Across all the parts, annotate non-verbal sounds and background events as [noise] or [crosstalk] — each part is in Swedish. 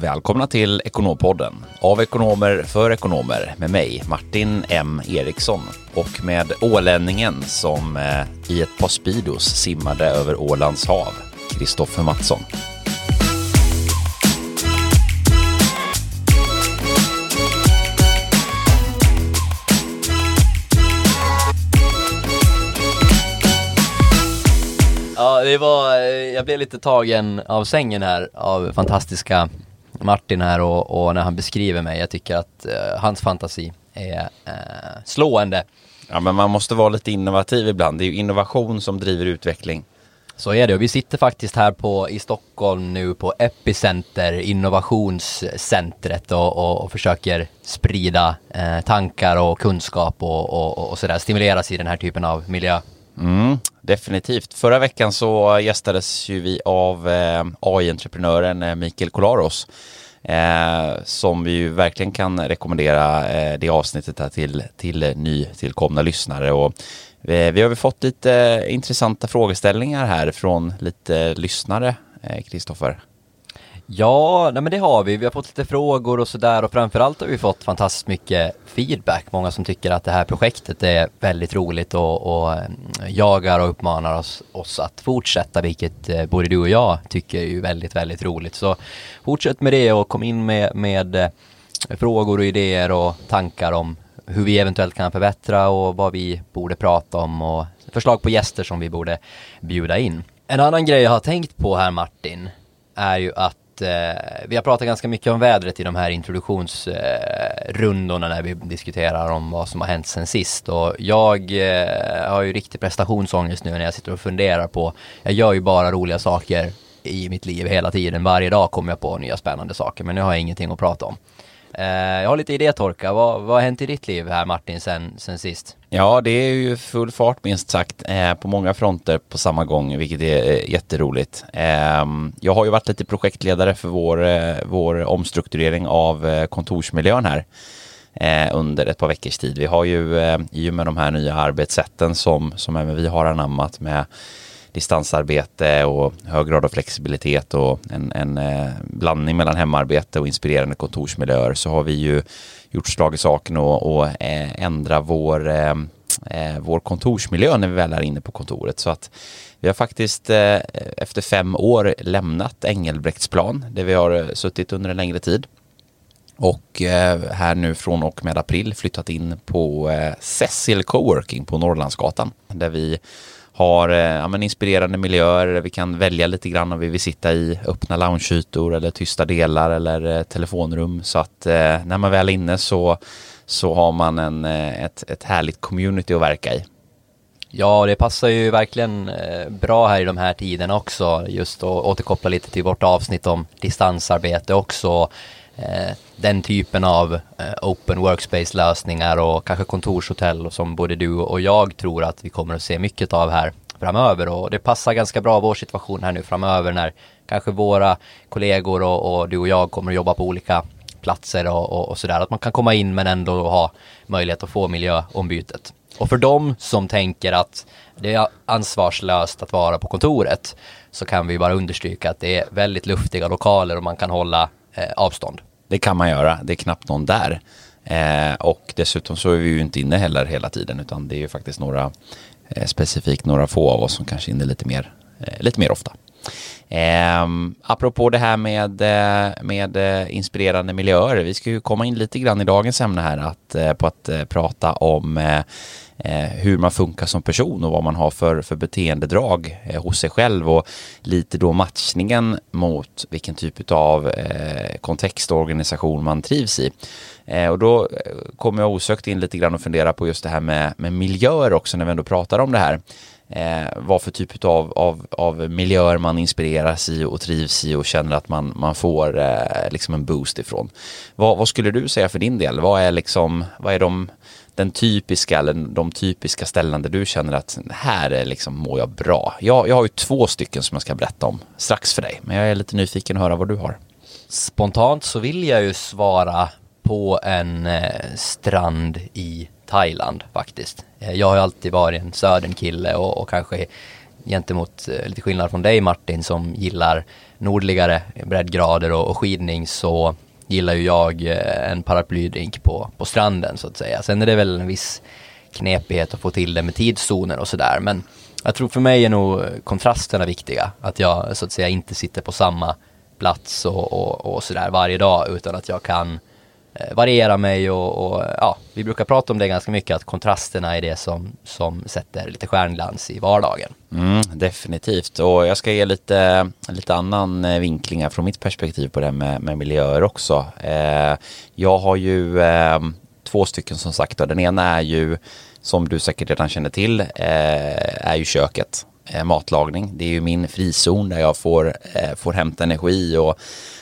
Välkomna till Ekonompodden. Av ekonomer för ekonomer med mig Martin M. Eriksson. Och med ålänningen som eh, i ett par Speedos simmade över Ålands hav, Kristoffer Mattsson. Ja, det var, eh, jag blev lite tagen av sängen här av fantastiska Martin här och, och när han beskriver mig. Jag tycker att uh, hans fantasi är uh, slående. Ja, men man måste vara lite innovativ ibland. Det är ju innovation som driver utveckling. Så är det och vi sitter faktiskt här på, i Stockholm nu på Epicenter, innovationscentret och, och, och försöker sprida eh, tankar och kunskap och, och, och sådär, stimuleras i den här typen av miljö. Mm, definitivt. Förra veckan så gästades ju vi av eh, AI-entreprenören eh, Mikael Kolaros eh, som vi ju verkligen kan rekommendera eh, det avsnittet här till, till eh, nytillkomna lyssnare. Och, vi, vi har ju fått lite intressanta frågeställningar här från lite lyssnare, Kristoffer. Ja, nej men det har vi. Vi har fått lite frågor och sådär och framförallt har vi fått fantastiskt mycket feedback. Många som tycker att det här projektet är väldigt roligt och, och mm, jagar och uppmanar oss, oss att fortsätta, vilket eh, både du och jag tycker är väldigt, väldigt roligt. Så fortsätt med det och kom in med, med eh, frågor och idéer och tankar om hur vi eventuellt kan förbättra och vad vi borde prata om och förslag på gäster som vi borde bjuda in. En annan grej jag har tänkt på här Martin är ju att eh, vi har pratat ganska mycket om vädret i de här introduktionsrundorna eh, när vi diskuterar om vad som har hänt sen sist och jag eh, har ju riktig prestationsångest nu när jag sitter och funderar på, jag gör ju bara roliga saker i mitt liv hela tiden, varje dag kommer jag på nya spännande saker men nu har jag ingenting att prata om. Eh, jag har lite idétorka. Vad, vad har hänt i ditt liv här Martin sen, sen sist? Ja, det är ju full fart minst sagt eh, på många fronter på samma gång, vilket är eh, jätteroligt. Eh, jag har ju varit lite projektledare för vår, eh, vår omstrukturering av eh, kontorsmiljön här eh, under ett par veckors tid. Vi har ju eh, i och med de här nya arbetssätten som, som även vi har anammat med distansarbete och hög grad av flexibilitet och en, en eh, blandning mellan hemarbete och inspirerande kontorsmiljöer så har vi ju gjort slag i saken och, och eh, ändra vår, eh, eh, vår kontorsmiljö när vi väl är inne på kontoret. Så att vi har faktiskt eh, efter fem år lämnat Engelbrektsplan där vi har suttit under en längre tid. Och här nu från och med april flyttat in på Cecil Coworking på Norrlandsgatan där vi har eh, ja, men inspirerande miljöer. Vi kan välja lite grann om vi vill sitta i öppna loungeytor eller tysta delar eller eh, telefonrum. Så att eh, när man väl är inne så, så har man en, eh, ett, ett härligt community att verka i. Ja, det passar ju verkligen bra här i de här tiderna också. Just att återkoppla lite till vårt avsnitt om distansarbete också. Eh, den typen av eh, open workspace-lösningar och kanske kontorshotell som både du och jag tror att vi kommer att se mycket av här framöver och det passar ganska bra vår situation här nu framöver när kanske våra kollegor och, och du och jag kommer att jobba på olika platser och, och, och sådär. Att man kan komma in men ändå ha möjlighet att få miljöombytet. Och för dem som tänker att det är ansvarslöst att vara på kontoret så kan vi bara understryka att det är väldigt luftiga lokaler och man kan hålla eh, avstånd. Det kan man göra, det är knappt någon där. Eh, och dessutom så är vi ju inte inne heller hela tiden utan det är ju faktiskt några eh, specifikt några få av oss som kanske är inne lite mer, eh, lite mer ofta. Eh, apropå det här med, eh, med eh, inspirerande miljöer, vi ska ju komma in lite grann i dagens ämne här att, eh, på att prata om eh, hur man funkar som person och vad man har för, för beteendedrag eh, hos sig själv och lite då matchningen mot vilken typ av eh, kontext och organisation man trivs i. Eh, och då kommer jag osökt in lite grann och fundera på just det här med, med miljöer också när vi ändå pratar om det här. Eh, vad för typ av, av, av miljöer man inspireras i och trivs i och känner att man, man får eh, liksom en boost ifrån. Vad, vad, skulle du säga för din del? Vad är, liksom, vad är de den typiska eller de typiska ställen där du känner att här är liksom mår jag bra. Jag, jag har ju två stycken som jag ska berätta om strax för dig, men jag är lite nyfiken att höra vad du har. Spontant så vill jag ju svara på en eh, strand i Thailand faktiskt. Eh, jag har ju alltid varit en södernkille och, och kanske gentemot, eh, lite skillnad från dig Martin som gillar nordligare breddgrader och, och skidning så gillar ju jag eh, en paraplydrink på, på stranden så att säga. Sen är det väl en viss knepighet att få till det med tidszoner och sådär men jag tror för mig är nog kontrasterna viktiga. Att jag så att säga inte sitter på samma plats och, och, och sådär varje dag utan att jag kan eh, Eh, variera mig och, och, ja, vi brukar prata om det ganska mycket att kontrasterna är det som, som sätter lite stjärnglans i vardagen. Mm, definitivt och jag ska ge lite, lite annan eh, vinklingar vinkling här från mitt perspektiv på det med, med miljöer också. Eh, jag har ju eh, två stycken som sagt och den ena är ju som du säkert redan känner till eh, är ju köket eh, matlagning. Det är ju min frizon där jag får, eh, får hämta energi och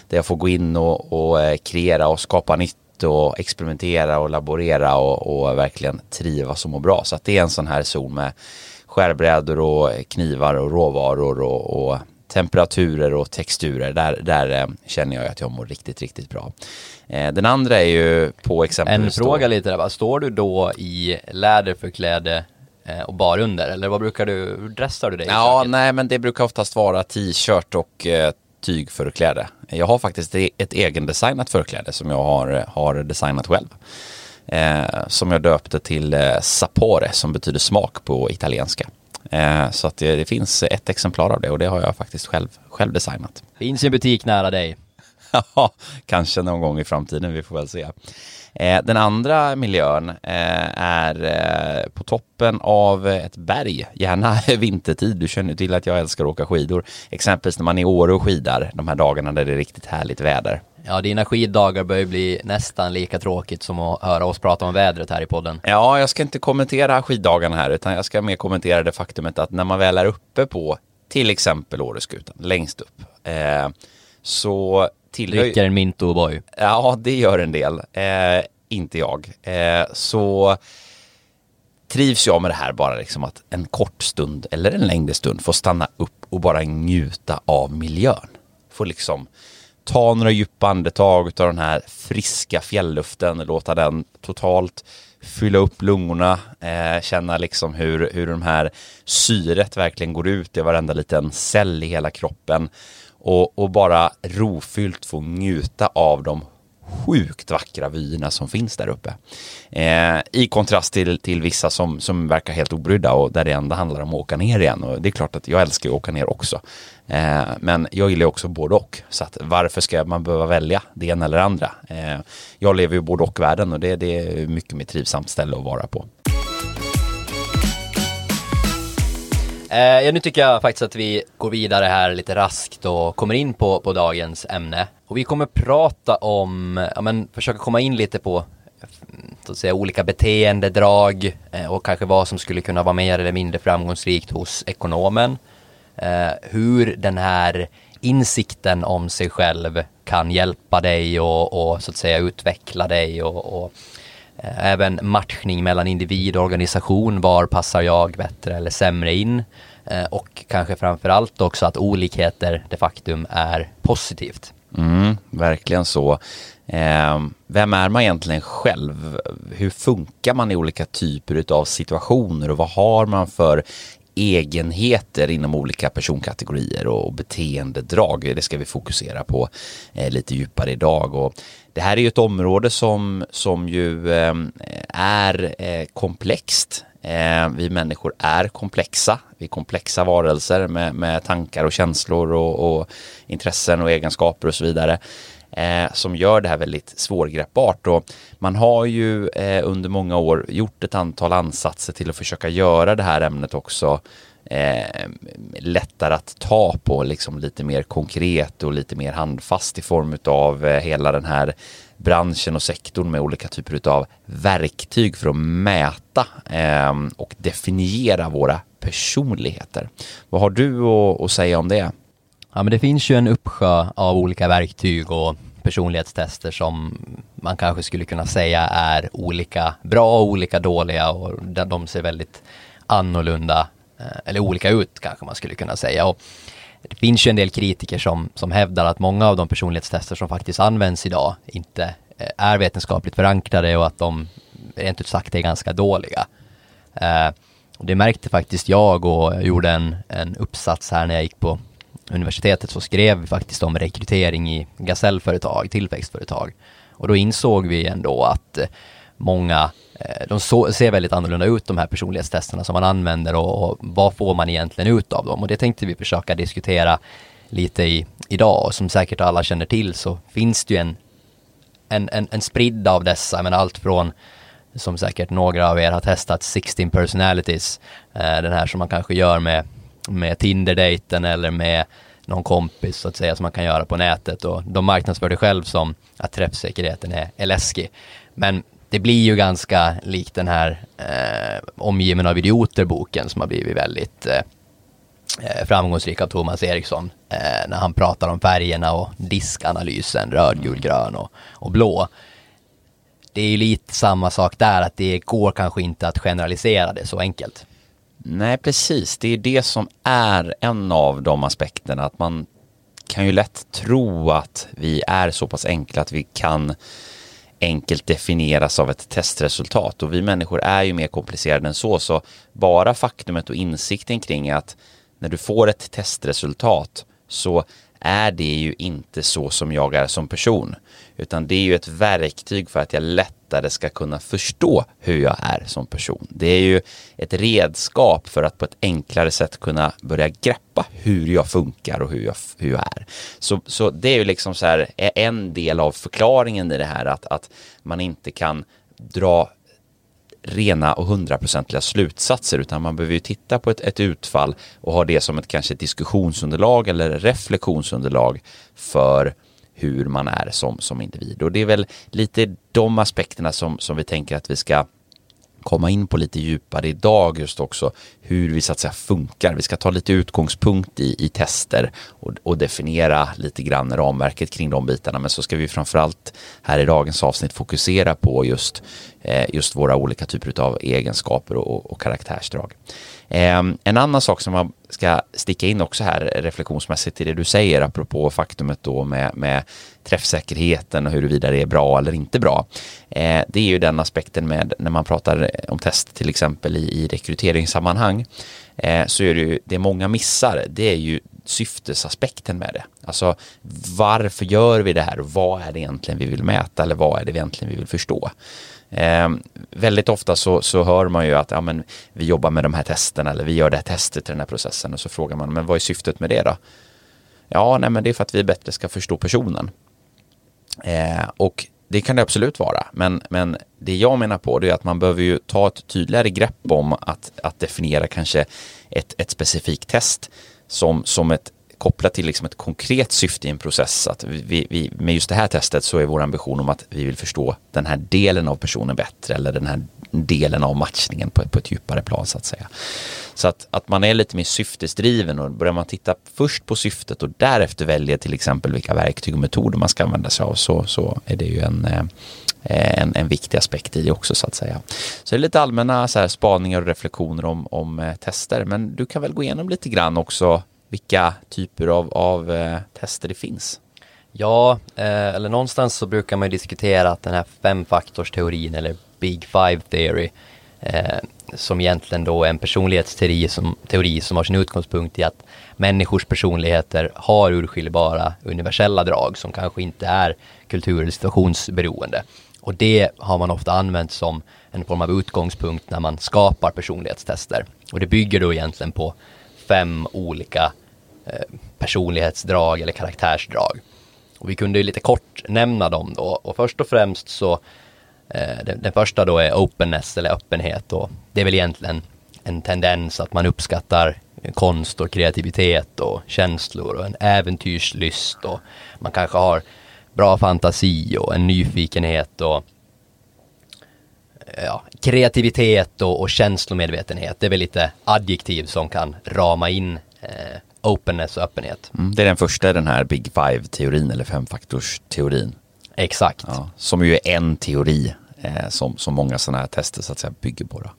där jag får gå in och, och eh, kreera och skapa nytt och experimentera och laborera och, och verkligen trivas och må bra. Så att det är en sån här zon med skärbrädor och knivar och råvaror och, och temperaturer och texturer. Där, där eh, känner jag att jag mår riktigt, riktigt bra. Eh, den andra är ju på exempelvis En fråga lite där va, står du då i läderförkläde eh, och bar under eller vad brukar du, dressar du dig? Ja, nej men det brukar oftast vara t-shirt och eh, tygförkläde. Jag har faktiskt ett egendesignat förkläde som jag har, har designat själv. Eh, som jag döpte till eh, Sapore som betyder smak på italienska. Eh, så att det, det, finns ett exemplar av det och det har jag faktiskt själv, själv designat. Finns en butik nära dig. [laughs] Ja, kanske någon gång i framtiden, vi får väl se. Eh, den andra miljön eh, är eh, på toppen av ett berg, gärna [laughs] vintertid. Du känner till att jag älskar att åka skidor. Exempelvis när man är i Åre och skidar de här dagarna där det är riktigt härligt väder. Ja, dina skiddagar börjar bli nästan lika tråkigt som att höra oss prata om vädret här i podden. Ja, jag ska inte kommentera skiddagarna här, utan jag ska mer kommentera det faktumet att när man väl är uppe på till exempel Åreskutan, längst upp, eh, så tillhör... Dricker en Minto Boy. Ja, det gör en del. Eh, inte jag. Eh, så trivs jag med det här bara liksom att en kort stund eller en längre stund få stanna upp och bara njuta av miljön. Få liksom ta några djupa andetag av den här friska fjällluften, låta den totalt fylla upp lungorna, eh, känna liksom hur, hur de här syret verkligen går ut i varenda liten cell i hela kroppen och, och bara rofyllt få njuta av de sjukt vackra vyerna som finns där uppe. Eh, I kontrast till, till vissa som, som verkar helt obrydda och där det enda handlar om att åka ner igen. Och det är klart att jag älskar att åka ner också. Eh, men jag gillar också både och. Så att varför ska man behöva välja det ena eller andra? Eh, jag lever ju både och-världen och det, det är mycket mer trivsamt ställe att vara på. Eh, ja, nu tycker jag faktiskt att vi går vidare här lite raskt och kommer in på, på dagens ämne. Och vi kommer prata om, ja men försöka komma in lite på så att säga, olika beteendedrag eh, och kanske vad som skulle kunna vara mer eller mindre framgångsrikt hos ekonomen. Eh, hur den här insikten om sig själv kan hjälpa dig och, och så att säga utveckla dig och, och Eh, även matchning mellan individ och organisation. Var passar jag bättre eller sämre in? Eh, och kanske framförallt också att olikheter de faktum är positivt. Mm, verkligen så. Ehm, vem är man egentligen själv? Hur funkar man i olika typer av situationer och vad har man för egenheter inom olika personkategorier och beteendedrag. Det ska vi fokusera på eh, lite djupare idag. Och det här är ju ett område som, som ju eh, är eh, komplext. Eh, vi människor är komplexa. Vi är komplexa varelser med, med tankar och känslor och, och intressen och egenskaper och så vidare eh, som gör det här väldigt svårgreppbart. Och man har ju eh, under många år gjort ett antal ansatser till att försöka göra det här ämnet också eh, lättare att ta på, liksom lite mer konkret och lite mer handfast i form av eh, hela den här branschen och sektorn med olika typer av verktyg för att mäta eh, och definiera våra personligheter. Vad har du att, att säga om det? Ja men det finns ju en uppsjö av olika verktyg och personlighetstester som man kanske skulle kunna säga är olika bra och olika dåliga och de ser väldigt annorlunda eh, eller olika ut kanske man skulle kunna säga. Och det finns ju en del kritiker som, som hävdar att många av de personlighetstester som faktiskt används idag inte eh, är vetenskapligt förankrade och att de rent ut sagt är ganska dåliga. Eh, det märkte faktiskt jag och jag gjorde en, en uppsats här när jag gick på universitetet så skrev vi faktiskt om rekrytering i gasellföretag, tillväxtföretag. Och då insåg vi ändå att eh, många, eh, de så, ser väldigt annorlunda ut de här personlighetstesterna som man använder och, och, vad får man egentligen ut av dem? Och det tänkte vi försöka diskutera lite i, idag och som säkert alla känner till så finns det ju en, en, en, en spridd av dessa, men allt från som säkert några av er har testat 16 personalities, eh, den här som man kanske gör med, med Tinder-dejten eller med någon kompis så att säga som man kan göra på nätet och de marknadsför det själv som att träffsäkerheten är, är läskig. Men det blir ju ganska likt den här eh, omgiven av idioter-boken som har blivit väldigt eh, eh, framgångsrik av Thomas Eriksson eh, när han pratar om färgerna och diskanalysen, röd, gul, grön och, och blå. Det är ju lite samma sak där, att det går kanske inte att generalisera det så enkelt. Nej, precis. Det är det som är en av de aspekterna, att man kan ju lätt tro att vi är så pass enkla att vi kan enkelt definieras av ett testresultat och vi människor är ju mer komplicerade än så så bara faktumet och insikten kring att när du får ett testresultat så är det ju inte så som jag är som person. Utan det är ju ett verktyg för att jag lätt lättare ska kunna förstå hur jag är som person. Det är ju ett redskap för att på ett enklare sätt kunna börja greppa hur jag funkar och hur jag, hur jag är. Så, så det är ju liksom så här en del av förklaringen i det här att, att man inte kan dra rena och hundraprocentiga slutsatser utan man behöver ju titta på ett, ett, utfall och ha det som ett kanske diskussionsunderlag eller reflektionsunderlag för hur man är som, som individ. Och det är väl lite de aspekterna som, som vi tänker att vi ska komma in på lite djupare idag just också hur vi så att säga funkar. Vi ska ta lite utgångspunkt i, i tester och, och, definiera lite grann ramverket kring de bitarna. Men så ska vi framförallt här i dagens avsnitt fokusera på just, eh, just våra olika typer av egenskaper och, och karaktärsdrag. Ehm, en annan sak som man ska sticka in också här reflektionsmässigt i det du säger apropå faktumet då med, med träffsäkerheten och huruvida det är bra eller inte bra. Eh, det är ju den aspekten med när man pratar om test till exempel i, i rekryteringssammanhang eh, så är det ju det många missar. Det är ju syftesaspekten med det. Alltså varför gör vi det här och vad är det egentligen vi vill mäta eller vad är det egentligen vi vill förstå? Eh, väldigt ofta så, så hör man ju att ja, men, vi jobbar med de här testerna eller vi gör det här testet i den här processen och så frågar man men vad är syftet med det då? Ja, nej men det är för att vi bättre ska förstå personen. Eh, och det kan det absolut vara, men, men det jag menar på det är att man behöver ju ta ett tydligare grepp om att, att definiera kanske ett, ett specifikt test som, som ett kopplat till liksom ett konkret syfte i en process. Att vi, vi, med just det här testet så är vår ambition om att vi vill förstå den här delen av personen bättre eller den här delen av matchningen på, på ett djupare plan så att säga. Så att, att man är lite mer syftesdriven och börjar man titta först på syftet och därefter väljer till exempel vilka verktyg och metoder man ska använda sig av så, så är det ju en eh, en, en viktig aspekt i också så att säga. Så det är lite allmänna så här, spaningar och reflektioner om, om eh, tester, men du kan väl gå igenom lite grann också vilka typer av, av eh, tester det finns. Ja, eh, eller någonstans så brukar man diskutera att den här femfaktorsteorin eller Big Five Theory eh, som egentligen då är en personlighetsteori som, teori som har sin utgångspunkt i att människors personligheter har urskiljbara universella drag som kanske inte är kultur eller situationsberoende. Och det har man ofta använt som en form av utgångspunkt när man skapar personlighetstester. Och det bygger då egentligen på fem olika eh, personlighetsdrag eller karaktärsdrag. Och vi kunde ju lite kort nämna dem då. Och först och främst så eh, den, den, första då är openness eller öppenhet. Och det är väl egentligen en tendens att man uppskattar konst och kreativitet och känslor och en äventyrslyst. Och man kanske har bra fantasi och en nyfikenhet och ja, kreativitet och, och känslomedvetenhet. Det är väl lite adjektiv som kan rama in eh, openness och öppenhet. Mm, det är den första i den här Big Five-teorin eller femfaktorsteorin. Exakt. Ja, som ju är en teori eh, som, som många sådana här tester så att säga bygger på. Då.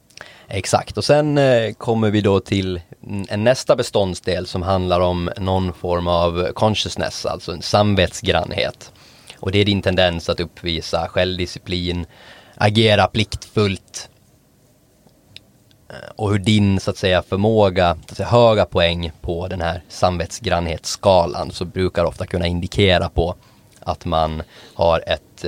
Exakt, och sen eh, kommer vi då till en nästa beståndsdel som handlar om någon form av consciousness, alltså en samvetsgrannhet. Och det är din tendens att uppvisa självdisciplin, agera pliktfullt eh, och hur din så att säga förmåga, så att säga, höga poäng på den här samvetsgrannhetsskalan så brukar ofta kunna indikera på att man har ett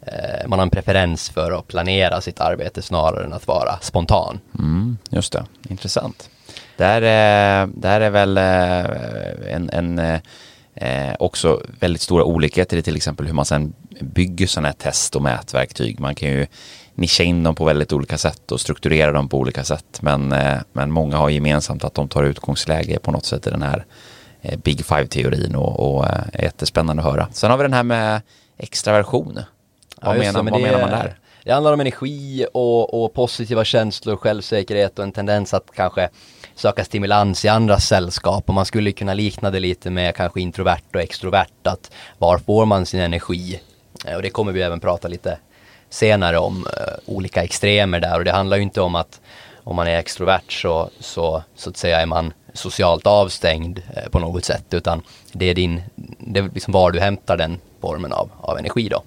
eh, man har en preferens för att planera sitt arbete snarare än att vara spontan. Mm, just det, intressant. Där, eh, där är väl eh, en, en eh, eh också väldigt stora olikheter i till exempel hur man sen bygger sådana här test och mätverktyg. Man kan ju nischa in dem på väldigt olika sätt och strukturera dem på olika sätt. Men, eh, men många har gemensamt att de tar utgångsläge på något sätt i den här eh, Big Five-teorin och, och är eh, jättespännande att höra. Sen har vi den här med extraversion. Vad, ja, menar, det, vad menar man där? Det handlar om energi och, och, positiva känslor, självsäkerhet och en tendens att kanske söka stimulans i andras sällskap och man skulle kunna likna det lite med kanske introvert och extrovert att var får man sin energi? Och det kommer vi även prata lite senare om uh, olika extremer där och det handlar ju inte om att om man är extrovert så, så, så att säga är man socialt avstängd uh, på något sätt utan det är din, det är liksom var du hämtar den formen av, av energi då.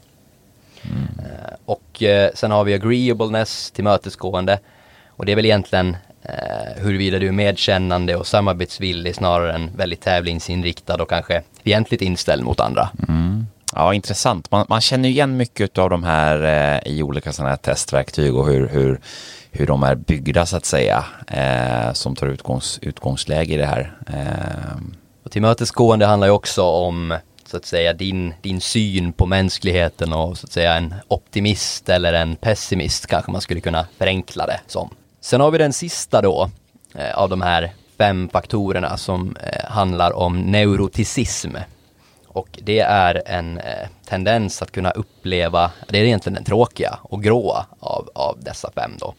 Mm. Uh, och sen har vi agreeableness, tillmötesgående och det är väl egentligen huruvida du är medkännande och samarbetsvillig snarare än väldigt tävlingsinriktad och kanske fientligt inställd mot andra. Mm. Ja, intressant. Man, man känner igen mycket av de här eh, i olika sådana här testverktyg och hur, hur, hur de är byggda så att säga, eh, som tar utgångs, utgångsläge i det här. Eh. Och tillmötesgående handlar ju också om så att säga din, din syn på mänskligheten och så att säga en optimist eller en pessimist kanske man skulle kunna förenkla det som. Sen har vi den sista då eh, av de här fem faktorerna som eh, handlar om neuroticism. Och det är en eh, tendens att kunna uppleva, det är egentligen den tråkiga och gråa av, av dessa fem då.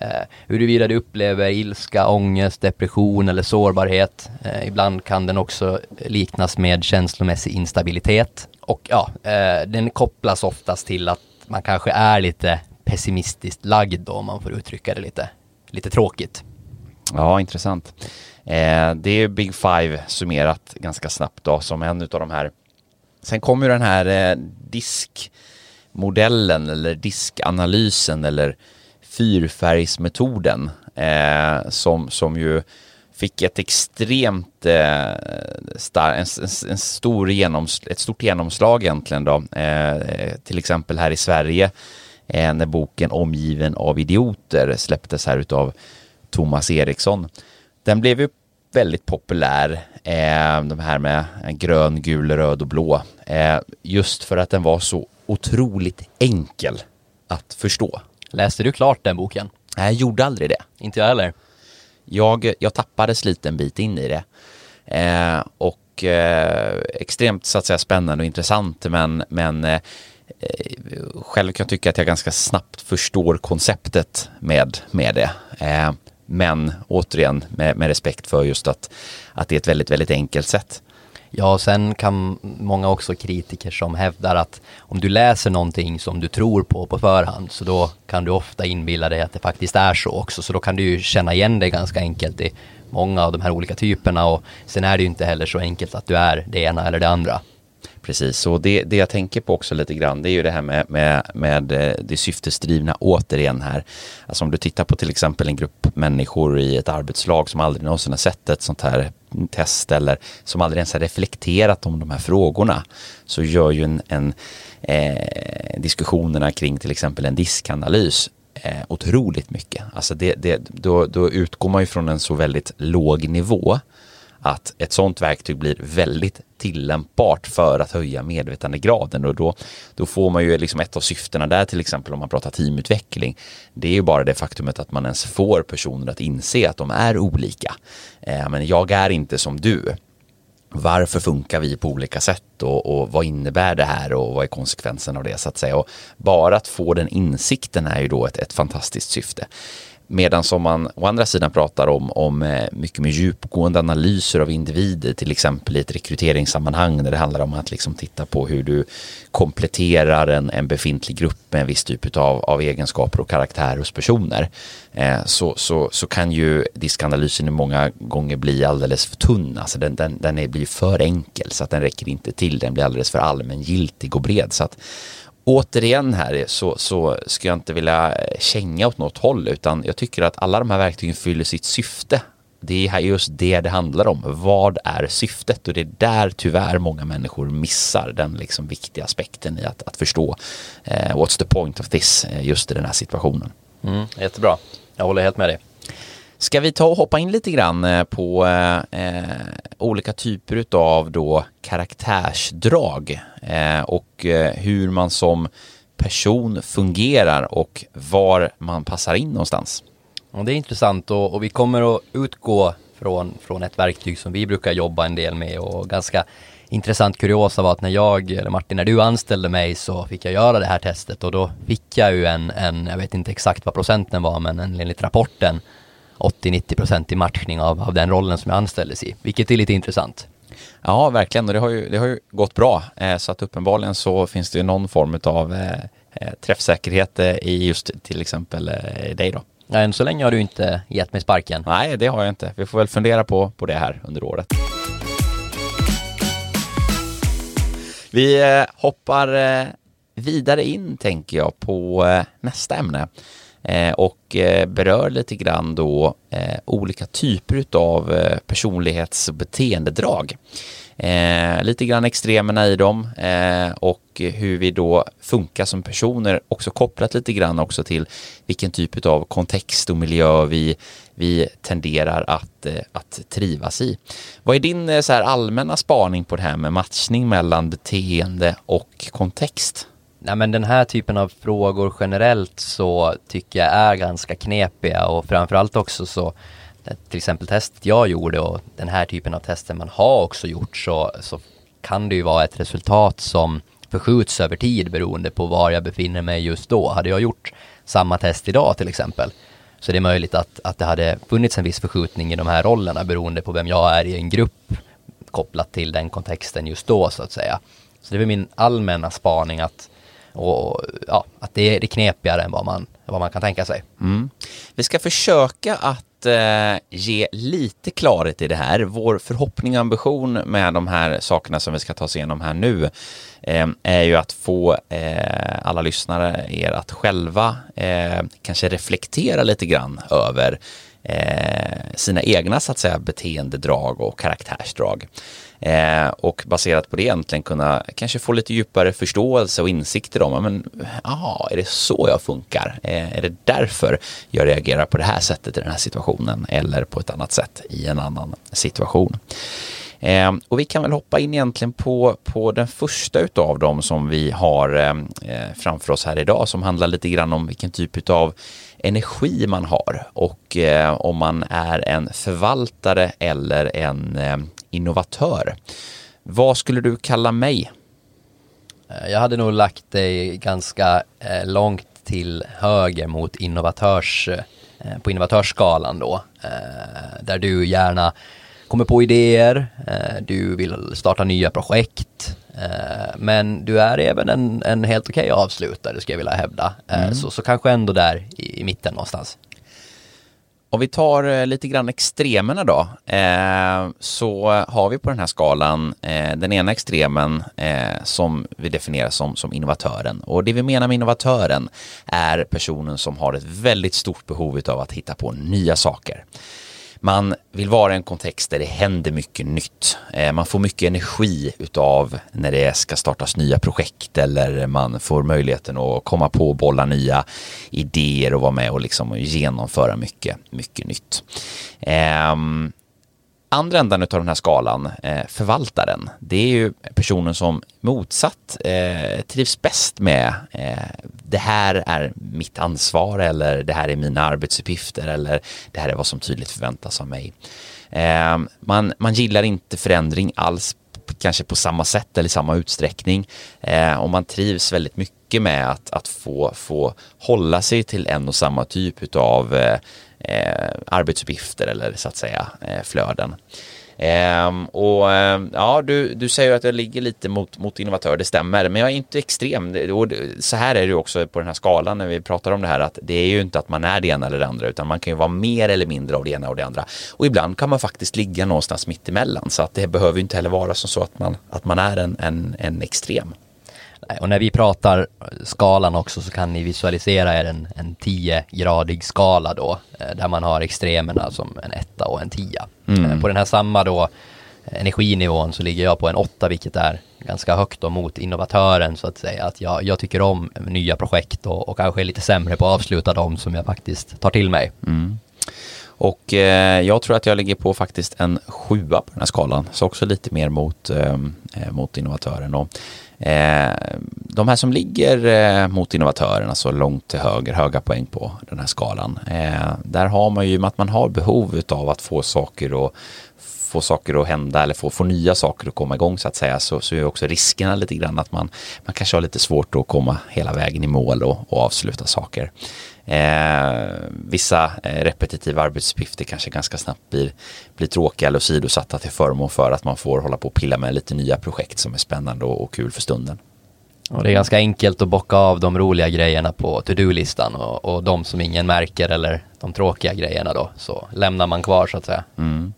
Eh, huruvida du upplever ilska, ångest, depression eller sårbarhet. Eh, ibland kan den också liknas med känslomässig instabilitet. Och ja, eh, den kopplas oftast till att man kanske är lite pessimistiskt lagd då, om man får uttrycka det lite, lite tråkigt. Ja, intressant. Eh, det är Big Five summerat ganska snabbt då som en av de här. Sen kommer den här eh, diskmodellen eller diskanalysen eller fyrfärgsmetoden eh, som, som ju fick ett extremt eh, star, en, en, en, stor genoms, ett stort genomslag egentligen då. Eh, till exempel här i Sverige eh, när boken Omgiven av idioter släpptes här utav Thomas Eriksson. Den blev ju väldigt populär, eh, de här med grön, gul, röd och blå. Eh, just för att den var så otroligt enkel att förstå. Läste du klart den boken? Nej, jag gjorde aldrig det. Inte jag heller. Jag, jag tappade liten bit in i det. Eh, och eh, extremt så att säga spännande och intressant men, men eh, själv kan jag tycka att jag ganska snabbt förstår konceptet med, med det. Men återigen med, med, respekt för just att, att det är ett väldigt, väldigt enkelt sätt. Ja, och sen kan många också kritiker som hävdar att om du läser någonting som du tror på på förhand så då kan du ofta inbilla dig att det faktiskt är så också. Så då kan du ju känna igen dig ganska enkelt i många av de här olika typerna och sen är det ju inte heller så enkelt att du är det ena eller det andra. Precis, och det, det jag tänker på också lite grann det är ju det här med, med, med eh, det syftesdrivna återigen här. Alltså om du tittar på till exempel en grupp människor i ett arbetslag som aldrig någonsin har sett ett sånt här test eller som aldrig ens har reflekterat om de här frågorna så gör ju en, en eh, diskussionerna kring till exempel en diskanalys eh, otroligt mycket. Alltså det, det, då, då utgår man ju från en så väldigt låg nivå att ett sådant verktyg blir väldigt tillämpbart för att höja medvetandegraden och då, då får man ju liksom ett av syftena där till exempel om man pratar teamutveckling. Det är ju bara det faktumet att man ens får personer att inse att de är olika. Eh, men jag är inte som du. Varför funkar vi på olika sätt och, och, vad innebär det här och vad är konsekvensen av det så att säga. Och bara att få den insikten är ju då ett, ett fantastiskt syfte. Medan som man å andra sidan pratar om, om eh, mycket mer djupgående analyser av individer, till exempel i ett rekryteringssammanhang där det handlar om att liksom titta på hur du kompletterar en, en befintlig grupp med en viss typ av, av egenskaper och karaktär hos personer. Eh, så, så, så kan ju diskanalysen många gånger bli alldeles för tunn, alltså den, den, den är, blir för enkel så att den räcker inte till, den blir alldeles för allmängiltig och bred. Så att återigen här så, så ska jag inte vilja känga åt något håll utan jag tycker att alla de här verktygen fyller sitt syfte. Det är just det det handlar om. Vad är syftet? Och det är där tyvärr många människor missar den liksom viktiga aspekten i att, att förstå eh, what's the point of this eh, just i den här situationen. Mm, jättebra. Jag håller helt med dig. Ska vi ta och hoppa in lite grann eh, på eh, olika typer av då karaktärsdrag eh, och eh, hur man som person fungerar och var man passar in någonstans? Ja, det är intressant och, och, vi kommer att utgå från, från ett verktyg som vi brukar jobba en del med och ganska intressant kuriosa var att när jag, eller Martin, när du anställde mig så fick jag göra det här testet och då fick jag ju en, en jag vet inte exakt vad procenten var, men en, enligt rapporten 80-90% i matchning av, av den rollen som jag anställdes i, vilket är lite intressant. Ja, verkligen och det har ju, det har ju gått bra eh, så att uppenbarligen så finns det ju någon form av eh, eh träffsäkerhet eh, i just till exempel eh, dig då. Ja, än så länge har du inte gett mig sparken. Nej, det har jag inte. Vi får väl fundera på, på det här under året. Vi eh, hoppar vidare in, tänker jag, på nästa ämne Eh, och eh, berör lite grann då eh, olika typer av personlighets och beteendedrag. Lite grann extremerna i dem och hur vi då funkar som personer också kopplat lite grann också till vilken typ av kontext och miljö vi, vi tenderar att, att trivas i. Vad är din så här allmänna spaning på det här med matchning mellan beteende och kontext? Nej men den här typen av frågor generellt så tycker jag är ganska knepiga och framförallt också så till exempel testet jag gjorde och den här typen av tester man har också gjort så, så kan det ju vara ett resultat som förskjuts över tid beroende på var jag befinner mig just då. Hade jag gjort samma test idag till exempel så det är möjligt att, att det hade funnits en viss förskjutning i de här rollerna beroende på vem jag är i en grupp kopplat till den kontexten just då så att säga. Så det är min allmänna spaning att, och, ja, att det är, det är knepigare än vad man, vad man kan tänka sig. Mm. Vi ska försöka att eh, ge lite klarhet i det här. Vår förhoppning och ambition med de här sakerna som vi ska ta oss igenom här nu eh, är ju att få eh, alla lyssnare, er att själva eh, kanske reflektera lite grann över eh, sina egna så att säga beteendedrag och karaktärsdrag. Eh, och baserat på det egentligen kunna kanske få lite djupare förståelse och insikter om, men aha, är det så jag funkar? Eh, är det därför jag reagerar på det här sättet i den här situationen eller på ett annat sätt i en annan situation? Eh, och vi kan väl hoppa in egentligen på, på den första utav dem som vi har eh, eh framför oss här idag som handlar lite grann om vilken typ av energi man har och eh, om man är en förvaltare eller en eh, innovatör. Vad skulle du kalla mig? Eh, jag hade nog lagt dig ganska eh, långt till höger mot innovatörs, eh, på innovatörsskalan då, där du gärna kommer på idéer, du vill starta nya projekt, men du är även en, en helt okej okay avslutare skulle jag vilja hävda. Mm. Så, så kanske ändå där i, i mitten någonstans. Om vi tar eh, lite grann extremerna då, eh, så har vi på den här skalan eh, den ena extremen eh, som vi definierar som, som innovatören. Och det vi menar med innovatören är personen som har ett väldigt stort behov av att hitta på nya saker. Man vill vara i en kontext där det händer mycket nytt. Eh, man får mycket energi utav när det ska startas nya projekt eller man får möjligheten att komma på och bolla nya idéer och vara med och liksom genomföra mycket, mycket nytt. Ehm, Andra ändan av den här skalan, eh, förvaltaren, det är ju personen som motsatt eh, trivs bäst med eh, det här är mitt ansvar eller det här är mina arbetsuppgifter eller det här är vad som tydligt förväntas av mig. Eh, man, man gillar inte förändring alls kanske på samma sätt eller i samma utsträckning eh, och man trivs väldigt mycket med att, att få, få hålla sig till en och samma typ av eh, Eh, arbetsuppgifter eller så att säga eh, flöden. Ehm, och ehm, ja, du, du säger att jag ligger lite mot, mot innovatör, det stämmer, men jag är inte extrem. Och så här är det också på den här skalan när vi pratar om det här att det är ju inte att man är det ena eller det andra utan man kan ju vara mer eller mindre av det ena och det andra. Och ibland kan man faktiskt ligga någonstans mitt emellan så att det behöver inte heller vara som så att man, att man är en, en, en extrem. Nej, och när vi pratar skalan också så kan ni visualisera er en, en 10-gradig skala då, eh, där man har extremerna som en etta och en tia. Mm. Eh, På den här samma då energinivån så ligger jag på en åtta, vilket är ganska högt då mot innovatören så att säga. Att jag, jag tycker om nya projekt och, och kanske är lite sämre på att avsluta dem som jag faktiskt tar till mig. Mm. Och eh, jag tror att jag ligger på faktiskt en sjua på den här skalan. Så också lite mer mot, eh, mot innovatören. Och, eh, Eh, de här som ligger eh, mot innovatörerna alltså långt till höger, höga poäng på den här skalan. Eh, där har man ju att man har behov av att få saker att få saker att hända eller få, få nya saker att komma igång så att säga så, så är också riskerna lite grann att man, man kanske har lite svårt att komma hela vägen i mål och, och avsluta saker. Eh, vissa eh, repetitiva arbetsuppgifter kanske ganska snabbt blir, blir tråkiga eller sidosatta till förmån för att man får hålla på och pilla med lite nya projekt som är spännande och, och kul för stunden. Och det är ganska enkelt att bocka av de roliga grejerna på to-do-listan och, och de som ingen märker eller de tråkiga grejerna då, så lämnar man kvar så att säga. Mm.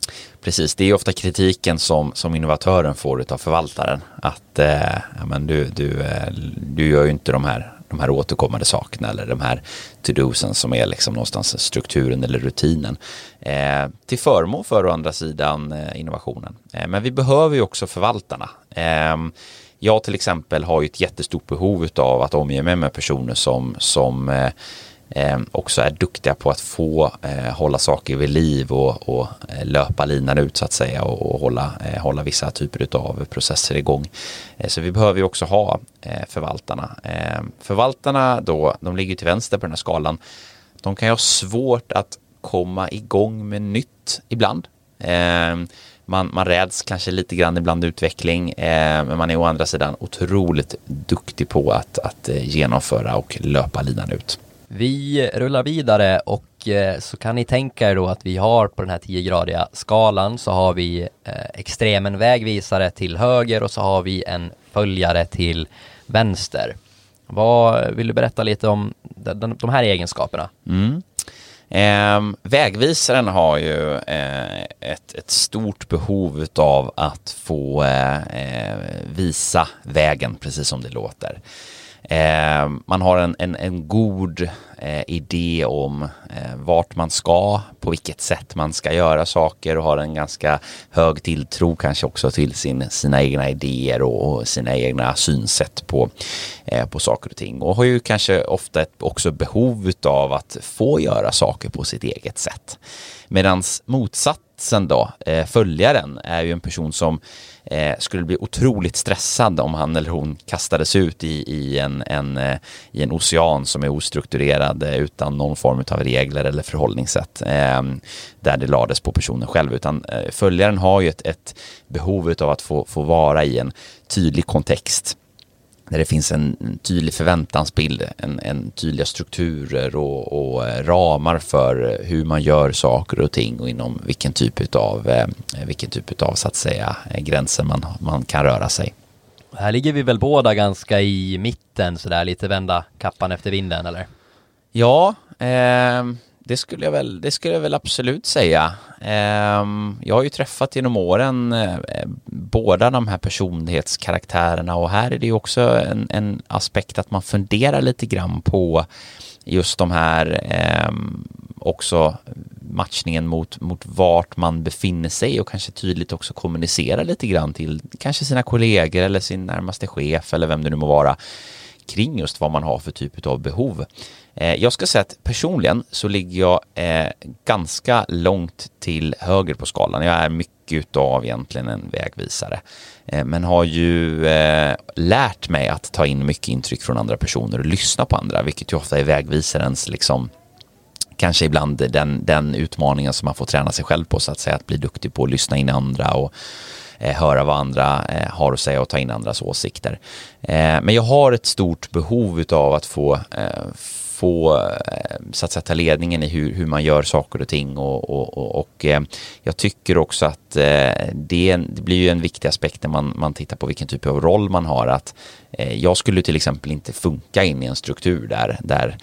Precis, det är ofta kritiken som, som innovatören får av förvaltaren. Att eh, ja, men du, du, eh, du gör ju inte de här, de här återkommande sakerna eller de här to-dosen som är liksom någonstans strukturen eller rutinen. Eh, till förmån för å andra sidan eh, innovationen. Eh, men vi behöver ju också förvaltarna. Eh, jag till exempel har ju ett jättestort behov av att omge mig med personer som, som eh, Ehm, också är duktiga på att få eh, hålla saker vid liv och, och eh, löpa linan ut så att säga och, och hålla, eh, hålla vissa typer av processer igång. Eh, så vi behöver ju också ha eh, förvaltarna. Eh, förvaltarna då, de ligger till vänster på den här skalan. De kan ju ha svårt att komma igång med nytt ibland. Eh, man, man räds kanske lite grann ibland utveckling, eh, men man är å andra sidan otroligt duktig på att, att eh, genomföra och löpa linan ut. Vi rullar vidare och eh, så kan ni tänka er då att vi har på den här 10-gradiga skalan så har vi eh, extremen vägvisare till höger och så har vi en följare till vänster. Vad vill du berätta lite om de, de här egenskaperna? Mm. Eh, vägvisaren har ju eh, ett, ett, stort behov av att få eh, eh, visa vägen, precis som det låter. Eh, man har en, en, en god eh, idé om eh, vart man ska, på vilket sätt man ska göra saker och har en ganska hög tilltro kanske också till sin, sina egna idéer och, och sina egna synsätt på, eh, på saker och ting. Och har ju kanske ofta ett, också behov av att få göra saker på sitt eget sätt. Medan spetsen då, eh, följaren, är ju en person som eh, skulle bli otroligt stressad om han eller hon kastades ut i, i, en, en, eh, i en ocean som är ostrukturerad eh, utan någon form av regler eller förhållningssätt eh, där det lades på personen själv. Utan eh, följaren har ju ett, ett behov av att få, få vara i en tydlig kontext där det finns en tydlig förväntansbild, en, en tydliga strukturer och, och, ramar för hur man gör saker och ting och inom vilken typ av, eh, vilken typ av så att säga gränser man, man kan röra sig. Här ligger vi väl båda ganska i mitten sådär lite vända kappan efter vinden eller? Ja, eh, det skulle jag väl, det skulle jag väl absolut säga. Ehm, jag har ju träffat genom åren eh, båda de här personlighetskaraktärerna och här är det ju också en, en aspekt att man funderar lite grann på just de här ehm, också matchningen mot, mot vart man befinner sig och kanske tydligt också kommunicera lite grann till kanske sina kollegor eller sin närmaste chef eller vem det nu må vara kring just vad man har för typ av behov. Eh, jag ska säga att personligen så ligger jag eh, ganska långt till höger på skalan. Jag är mycket utav egentligen en vägvisare. Eh, men har ju lärt mig att ta in mycket intryck från andra personer och lyssna på andra, vilket ju ofta är vägvisarens liksom kanske ibland den, den utmaningen som man får träna sig själv på så att säga, att bli duktig på att lyssna in andra och Eh, höra vad andra eh, har att säga och ta in andras åsikter. Eh, men jag har ett stort behov av att få eh, få eh, så att säga, ta ledningen i hur, hur man gör saker och ting och, och, och, och jag tycker också att det, det, blir ju en viktig aspekt när man, man tittar på vilken typ av roll man har att jag skulle till exempel inte funka in i en struktur där, där,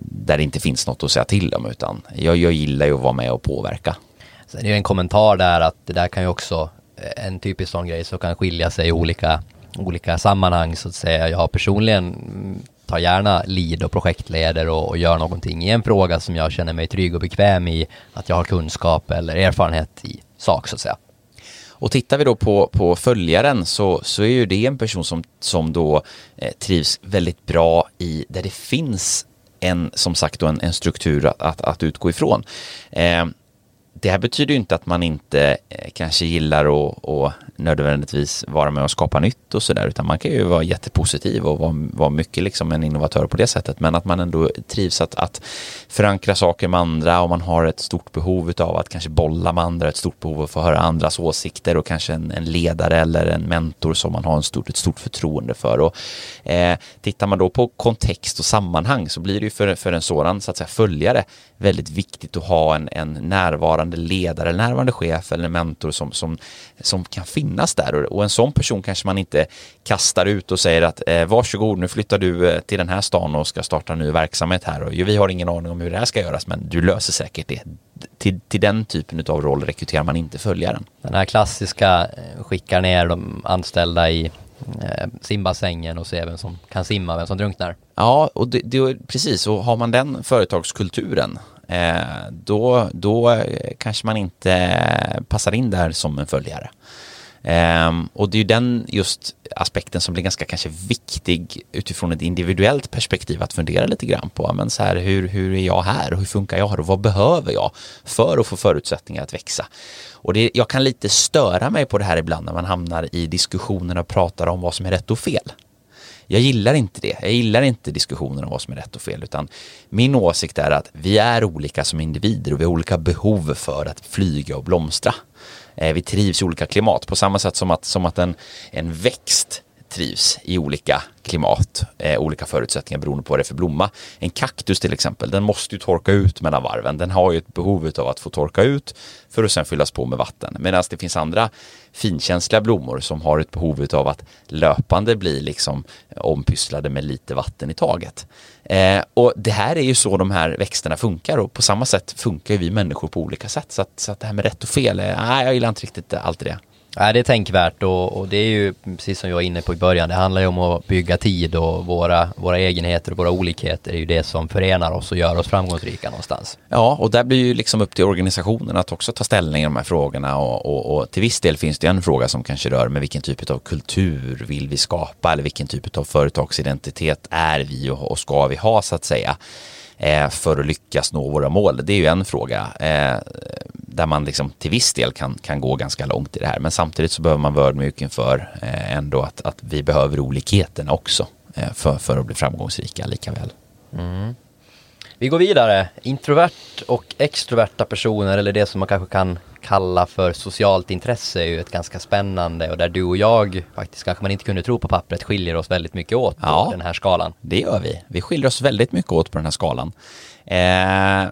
där det inte finns något att säga till om utan jag, jag gillar ju att vara med och påverka. Sen är det en kommentar där att det där kan ju också en typisk sån grej som kan skilja sig i olika olika sammanhang så att säga. Jag personligen mm, tar gärna lead och projektleder och, och gör någonting i en fråga som jag känner mig trygg och bekväm i, att jag har kunskap eller erfarenhet i sak så att säga. Och tittar vi då på, på följaren så, så är ju det en person som, som då eh, trivs väldigt bra i där det finns en, som sagt, då en, en struktur att, att, att utgå ifrån. Eh, det här betyder ju inte att man inte eh, kanske gillar att, att nödvändigtvis vara med och skapa nytt och sådär, utan man kan ju vara jättepositiv och vara, vara mycket liksom en innovatör på det sättet, men att man ändå trivs att, att förankra saker med andra och man har ett stort behov av att kanske bolla med andra, ett stort behov av att få höra andras åsikter och kanske en, en ledare eller en mentor som man har en stort, ett stort förtroende för. Och, eh, tittar man då på kontext och sammanhang så blir det ju för, för en sådan så att säga, följare väldigt viktigt att ha en, en närvarande ledare, närvarande chef eller mentor som, som, som kan finnas där och, en sån person kanske man inte kastar ut och säger att eh, varsågod nu flyttar du eh, till den här stan och ska starta en ny verksamhet här och vi har ingen aning om hur det här ska göras men du löser säkert det. Till, till den typen av roll rekryterar man inte följaren. Den här klassiska eh, skickar ner de anställda i eh, simbassängen och ser vem som kan simma, vem som drunknar. Ja, och det, det, precis, och har man den företagskulturen Eh, då, då kanske man inte passar in där som en följare. Ehm, och det är ju den just aspekten som blir ganska kanske viktig utifrån ett individuellt perspektiv att fundera lite grann på. Men så här, hur, hur är jag här hur funkar jag här och vad behöver jag för att få förutsättningar att växa? Och det, jag kan lite störa mig på det här ibland när man hamnar i diskussioner och pratar om vad som är rätt och fel. Jag gillar inte det. Jag gillar inte diskussionen om vad som är rätt och fel, utan min åsikt är att vi är olika som individer och vi har olika behov för att flyga och blomstra. Eh, vi trivs i olika klimat på samma sätt som att, som att en, en växt trivs i olika klimat, eh, olika förutsättningar beroende på vad det är för blomma. En kaktus till exempel, den måste ju torka ut mellan varven. Den har ju ett behov av att få torka ut för att sen fyllas på med vatten. Medan det finns andra finkänsliga blommor som har ett behov av att löpande bli liksom ompysslade med lite vatten i taget. Eh, och det här är ju så de här växterna funkar och på samma sätt funkar vi människor på olika sätt. Så att, så att det här med rätt och fel, är, nej, jag gillar inte riktigt allt det. Nej, det är tänkvärt och, och, det är ju precis som jag var inne på i början, det handlar ju om att bygga tid och våra, våra egenheter och våra olikheter är ju det som förenar oss och gör oss framgångsrika någonstans. Ja, och där blir ju liksom upp till organisationen att också ta ställning i de här frågorna och, och, och till viss del finns det en fråga som kanske rör med vilken typ av kultur vill vi skapa eller vilken typ av företagsidentitet är vi och, och ska vi ha så att säga Eh, för att lyckas nå våra mål. Det är ju en fråga eh, där man liksom till viss del kan, kan gå ganska långt i det här. Men samtidigt så behöver man vara ödmjuk inför eh, ändå att, att vi behöver olikheterna också eh, för, för att bli framgångsrika lika väl. Mm. Vi går vidare. Introvert och extroverta personer eller det som man kanske kan kalla för socialt intresse är ju ett ganska spännande och där du och jag faktiskt kanske man inte kunde tro på pappret skiljer oss väldigt mycket åt på ja, den här skalan. Det gör vi. Vi skiljer oss väldigt mycket åt på den här skalan. Eh,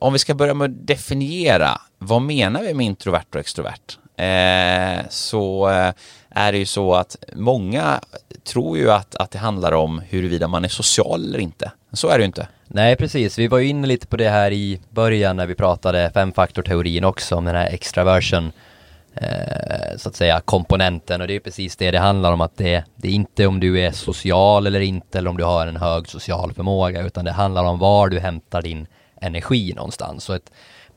om vi ska börja med att definiera, vad menar vi med introvert och extrovert? Eh, så eh, är det ju så att många tror ju att, att det handlar om huruvida man är social eller inte. Så är det ju inte. Nej, precis. Vi var ju inne lite på det här i början när vi pratade femfaktorteorin också om den här extraversion eh, så att säga komponenten och det är precis det det handlar om att det, det är inte om du är social eller inte eller om du har en hög social förmåga utan det handlar om var du hämtar din energi någonstans. Så ett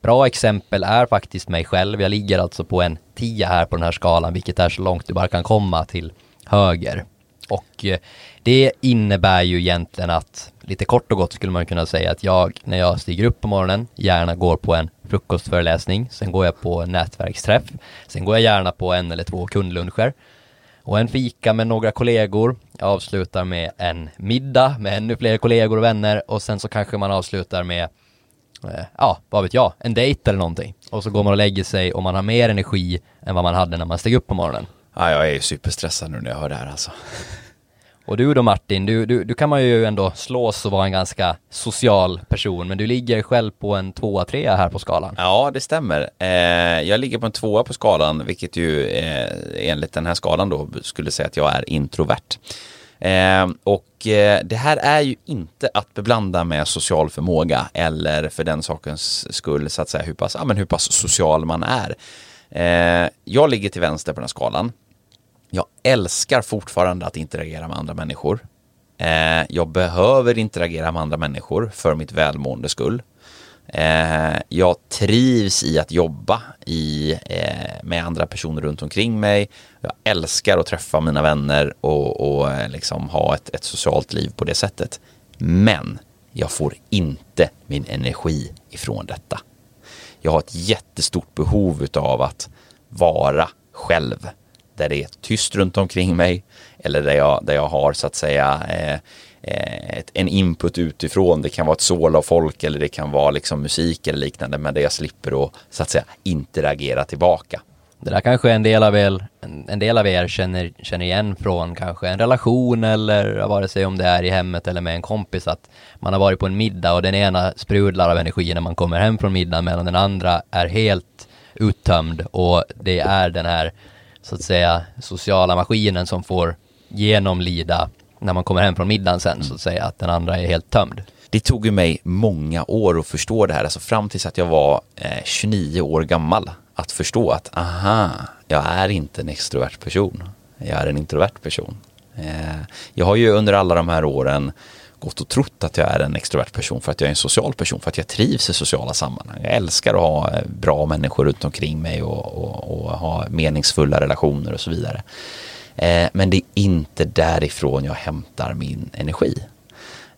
bra exempel är faktiskt mig själv. Jag ligger alltså på en 10 här på den här skalan, vilket är så långt du bara kan komma till höger. Och eh, det innebär ju egentligen att, lite kort och gott skulle man kunna säga att jag, när jag stiger upp på morgonen, gärna går på en frukostföreläsning, sen går jag på en nätverksträff, sen går jag gärna på en eller två kundluncher och en fika med några kollegor. Jag avslutar med en middag med ännu fler kollegor och vänner och sen så kanske man avslutar med ja, vad vet jag, en dejt eller någonting. Och så går man och lägger sig och man har mer energi än vad man hade när man steg upp på morgonen. Ja, jag är superstressad nu när jag hör det här alltså. [laughs] Och du då Martin, du, du, du kan man ju ändå slås och vara en ganska social person, men du ligger själv på en tvåa, trea här på skalan. Ja, det stämmer. Eh, jag ligger på en tvåa på skalan, vilket ju eh, enligt den här skalan då skulle säga att jag är introvert. Eh, och eh, det här är ju inte att beblanda med social förmåga eller för den sakens skull så att säga hur pass, ja, men hur pass social man är. Eh, jag ligger till vänster på den här skalan. Jag älskar fortfarande att interagera med andra människor. Eh, jag behöver interagera med andra människor för mitt välmående skull. Eh, jag trivs i att jobba i, eh, med andra personer runt omkring mig. Jag älskar att träffa mina vänner och, och eh, liksom ha ett, ett socialt liv på det sättet. Men jag får inte min energi ifrån detta. Jag har ett jättestort behov av att vara själv. Där det är tyst runt omkring mig eller där jag, där jag har så att säga Eh, Eh, ett, en input utifrån. Det kan vara ett sål av folk eller det kan vara liksom musik eller liknande. Men där jag slipper att så att säga interagera tillbaka. Det där kanske en del av er, en del av er känner, känner igen från kanske en relation eller vare sig om det är i hemmet eller med en kompis att man har varit på en middag och den ena sprudlar av energi när man kommer hem från middagen medan den andra är helt uttömd och det är den här så att säga sociala maskinen som får genomlida när man kommer hem från middagen sen så att säga att den andra är helt tömd. Det tog ju mig många år att förstå det här, alltså fram tills att jag var eh, 29 år gammal. Att förstå att, aha, jag är inte en extrovert person. Jag är en introvert person. Eh, jag har ju under alla de här åren gått och trott att jag är en extrovert person för att jag är en social person, för att jag trivs i sociala sammanhang. Jag älskar att ha eh, bra människor runt omkring mig och, och, och ha meningsfulla relationer och så vidare. Eh, men det är inte därifrån jag hämtar min energi.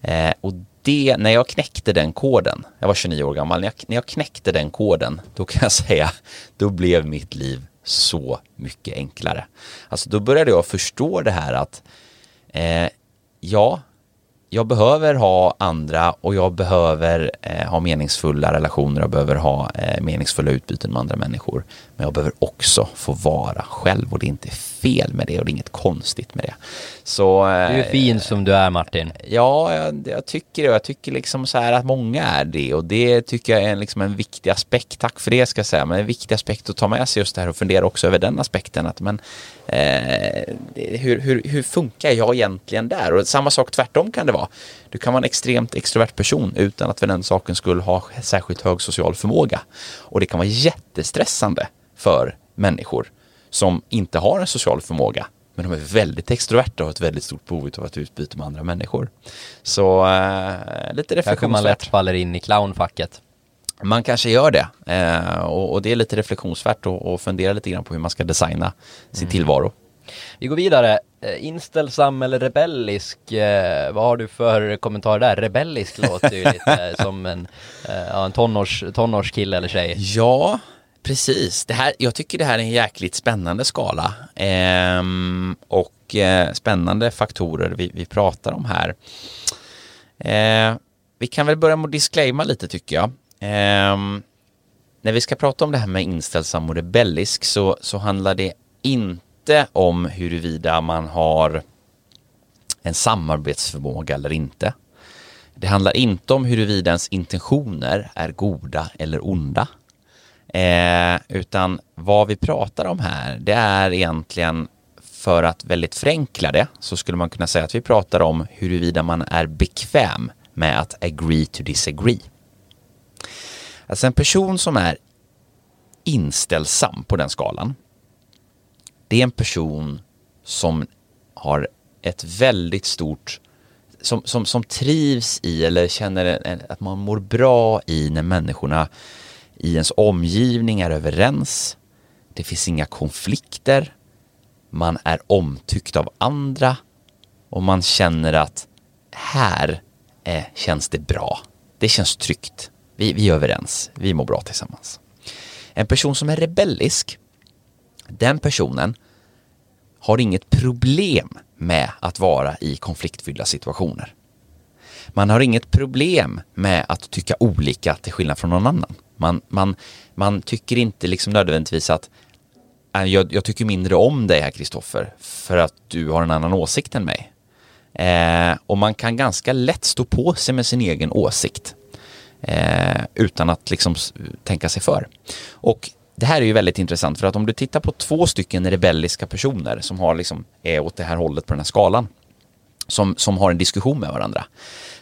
Eh, och det, när jag knäckte den koden, jag var 29 år gammal, när jag, när jag knäckte den koden, då kan jag [laughs] säga, då blev mitt liv så mycket enklare. Alltså då började jag förstå det här att eh, ja, jag behöver ha andra och jag behöver eh, ha meningsfulla relationer, jag behöver ha eh, meningsfulla utbyten med andra människor. Men jag behöver också få vara själv och det är inte fel med det och det är inget konstigt med det. Så, du är eh, fin som du är Martin. Ja, jag, jag tycker det. Jag tycker liksom så här att många är det och det tycker jag är en, liksom en viktig aspekt. Tack för det ska jag säga, men en viktig aspekt att ta med sig just det här och fundera också över den aspekten. Att, men, eh, hur, hur, hur funkar jag egentligen där? Och samma sak tvärtom kan det vara. Du kan vara en extremt extrovert person utan att för den saken skulle ha särskilt hög social förmåga. Och det kan vara jättestressande för människor som inte har en social förmåga men de är väldigt extroverta och har ett väldigt stort behov av att utbyta med andra människor. Så äh, lite reflektionsvärt. Kanske man lätt faller in i clownfacket. Man kanske gör det eh, och, och, det är lite reflektionsvärt och, fundera lite grann på hur man ska designa sin mm. tillvaro. Vi går vidare. Eh, inställsam eller rebellisk? Eh, vad har du för kommentar där? Rebellisk låter ju lite [laughs] som en, eh, en tonårs, tonårskille eller tjej. Ja, Precis, det här, jag tycker det här är en jäkligt spännande skala ehm, och eh, spännande faktorer vi, vi pratar om här. Ehm, vi kan väl börja med att disclaima lite tycker jag. Ehm, när vi ska prata om det här med inställsam och rebellisk så, så handlar det inte om huruvida man har en samarbetsförmåga eller inte. Det handlar inte om huruvida ens intentioner är goda eller onda. Eh, utan vad vi pratar om här, det är egentligen för att väldigt förenkla det så skulle man kunna säga att vi pratar om huruvida man är bekväm med att agree to disagree. Alltså en person som är inställsam på den skalan, det är en person som har ett väldigt stort som, som, som trivs i eller känner att man mår bra i när människorna i ens omgivning är överens, det finns inga konflikter, man är omtyckt av andra och man känner att här eh, känns det bra. Det känns tryggt. Vi, vi är överens. Vi mår bra tillsammans. En person som är rebellisk, den personen har inget problem med att vara i konfliktfyllda situationer. Man har inget problem med att tycka olika till skillnad från någon annan. Man, man, man tycker inte liksom nödvändigtvis att äh, jag, jag tycker mindre om dig här Kristoffer för att du har en annan åsikt än mig. Eh, och man kan ganska lätt stå på sig med sin egen åsikt eh, utan att liksom tänka sig för. Och det här är ju väldigt intressant för att om du tittar på två stycken rebelliska personer som har liksom, är åt det här hållet på den här skalan som, som har en diskussion med varandra.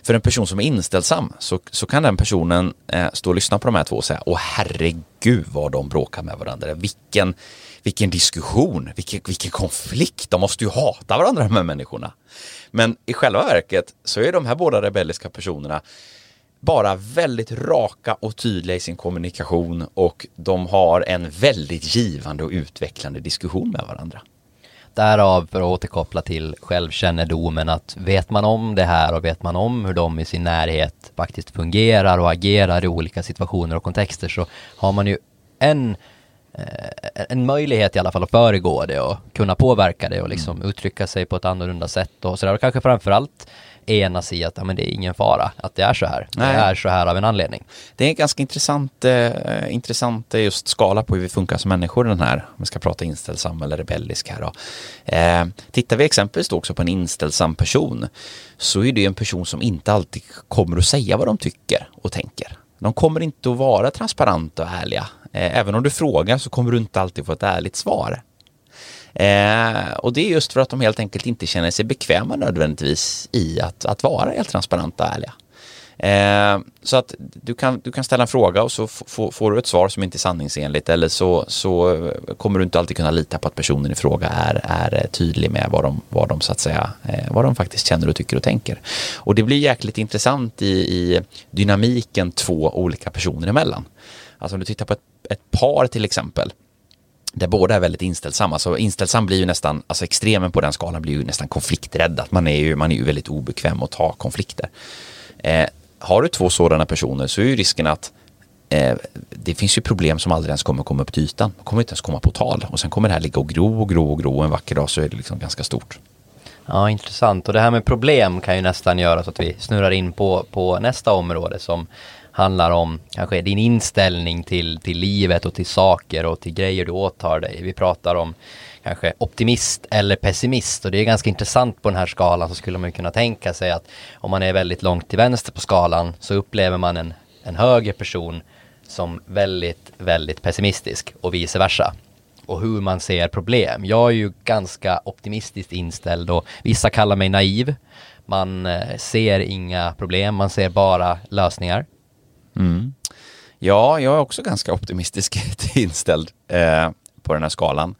För en person som är inställsam så, så kan den personen eh, stå och lyssna på de här två och säga åh herregud vad de bråkar med varandra. Vilken, vilken diskussion, vilken, vilken konflikt. De måste ju hata varandra de här människorna. Men i själva verket så är de här båda rebelliska personerna bara väldigt raka och tydliga i sin kommunikation och de har en väldigt givande och utvecklande diskussion med varandra. Därav, för att återkoppla till självkännedomen, att vet man om det här och vet man om hur de i sin närhet faktiskt fungerar och agerar i olika situationer och kontexter så har man ju en eh, en möjlighet i alla fall att föregå det och kunna påverka det och liksom mm. uttrycka sig på ett annorlunda sätt och sådär. Och kanske framförallt enas i att ja, men det är ingen fara att det är så här. Nej. Det är så här av en anledning. Det är en ganska intressant, eh, intressant just skala på hur vi funkar som människor den här, om vi ska prata inställsam eller rebellisk här då. Eh, tittar vi exempelvis då också på en inställsam person så är det en person som inte alltid kommer att säga vad de tycker och tänker. De kommer inte att vara transparenta och ärliga. Eh, även om du frågar så kommer du inte alltid få ett ärligt svar. Eh, och det är just för att de helt enkelt inte känner sig bekväma nödvändigtvis i att, att vara helt transparenta och ärliga. Eh, så att du kan, du kan ställa en fråga och så får du ett svar som inte är sanningsenligt eller så, så kommer du inte alltid kunna lita på att personen i fråga är, är tydlig med vad de, vad de så att säga, eh, vad de faktiskt känner och tycker och tänker. Och det blir jäkligt intressant i, i dynamiken två olika personer emellan. Alltså om du tittar på ett, ett par till exempel där båda är väldigt inställsamma. Så inställsam blir ju nästan, alltså extremen på den skalan blir ju nästan konflikträdd. Att man är ju, man är ju väldigt obekväm att ta konflikter. Eh, har du två sådana personer så är ju risken att eh, det finns ju problem som aldrig ens kommer komma upp till ytan. De kommer inte ens komma på tal. Och sen kommer det här ligga och gro och gro och gro och en vacker dag så är det liksom ganska stort. Ja, intressant. Och det här med problem kan ju nästan göra så att vi snurrar in på, på nästa område som handlar om kanske din inställning till, till livet och till saker och till grejer du åtar dig. Vi pratar om kanske optimist eller pessimist och det är ganska intressant på den här skalan så skulle man kunna tänka sig att om man är väldigt långt till vänster på skalan så upplever man en, en högre person som väldigt, väldigt pessimistisk och vice versa och hur man ser problem. Jag är ju ganska optimistiskt inställd och vissa kallar mig naiv. Man eh, ser inga problem, man ser bara lösningar. Mm. Ja, jag är också ganska optimistiskt [laughs] inställd eh, på den här skalan.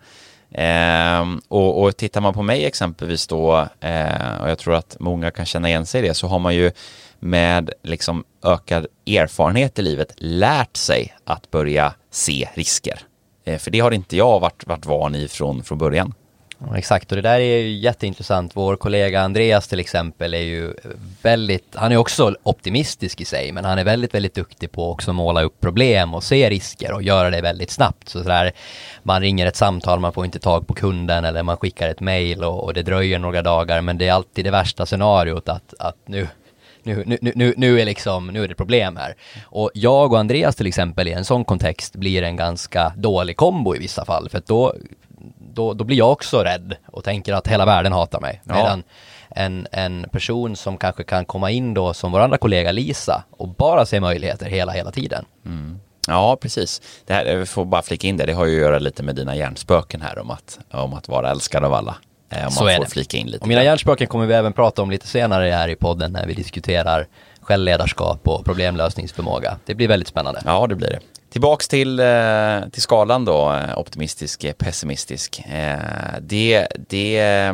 Eh, och, och tittar man på mig exempelvis då, eh, och jag tror att många kan känna igen sig i det, så har man ju med liksom ökad erfarenhet i livet lärt sig att börja se risker. Eh, för det har inte jag varit, varit van i från, från början. Ja, exakt, och det där är ju jätteintressant. Vår kollega Andreas till exempel är ju väldigt, han är också optimistisk i sig, men han är väldigt, väldigt duktig på också måla upp problem och se risker och göra det väldigt snabbt. Så sådär, man ringer ett samtal, man får inte tag på kunden eller man skickar ett mail och, och det dröjer några dagar, men det är alltid det värsta scenariot att, att nu nu, nu, nu, nu, är liksom, nu är det problem här. Och jag och Andreas till exempel i en sån kontext blir en ganska dålig kombo i vissa fall, för att då då, då blir jag också rädd och tänker att hela världen hatar mig. Ja. Medan en, en person som kanske kan komma in då som vår andra kollega Lisa och bara se möjligheter hela, hela tiden. Mm. Ja, precis. Det här, jag får bara flika in det, det har ju att göra lite med dina hjärnspöken här om att, om att vara älskad av alla. Eh, om Så är det. Flika in lite och mina hjärnspöken kommer vi även prata om lite senare här i podden när vi diskuterar självledarskap och problemlösningsförmåga. Det blir väldigt spännande. Ja, det blir det. Tillbaks till, eh, till skalan då, eh, optimistisk, eh, pessimistisk. Det, det,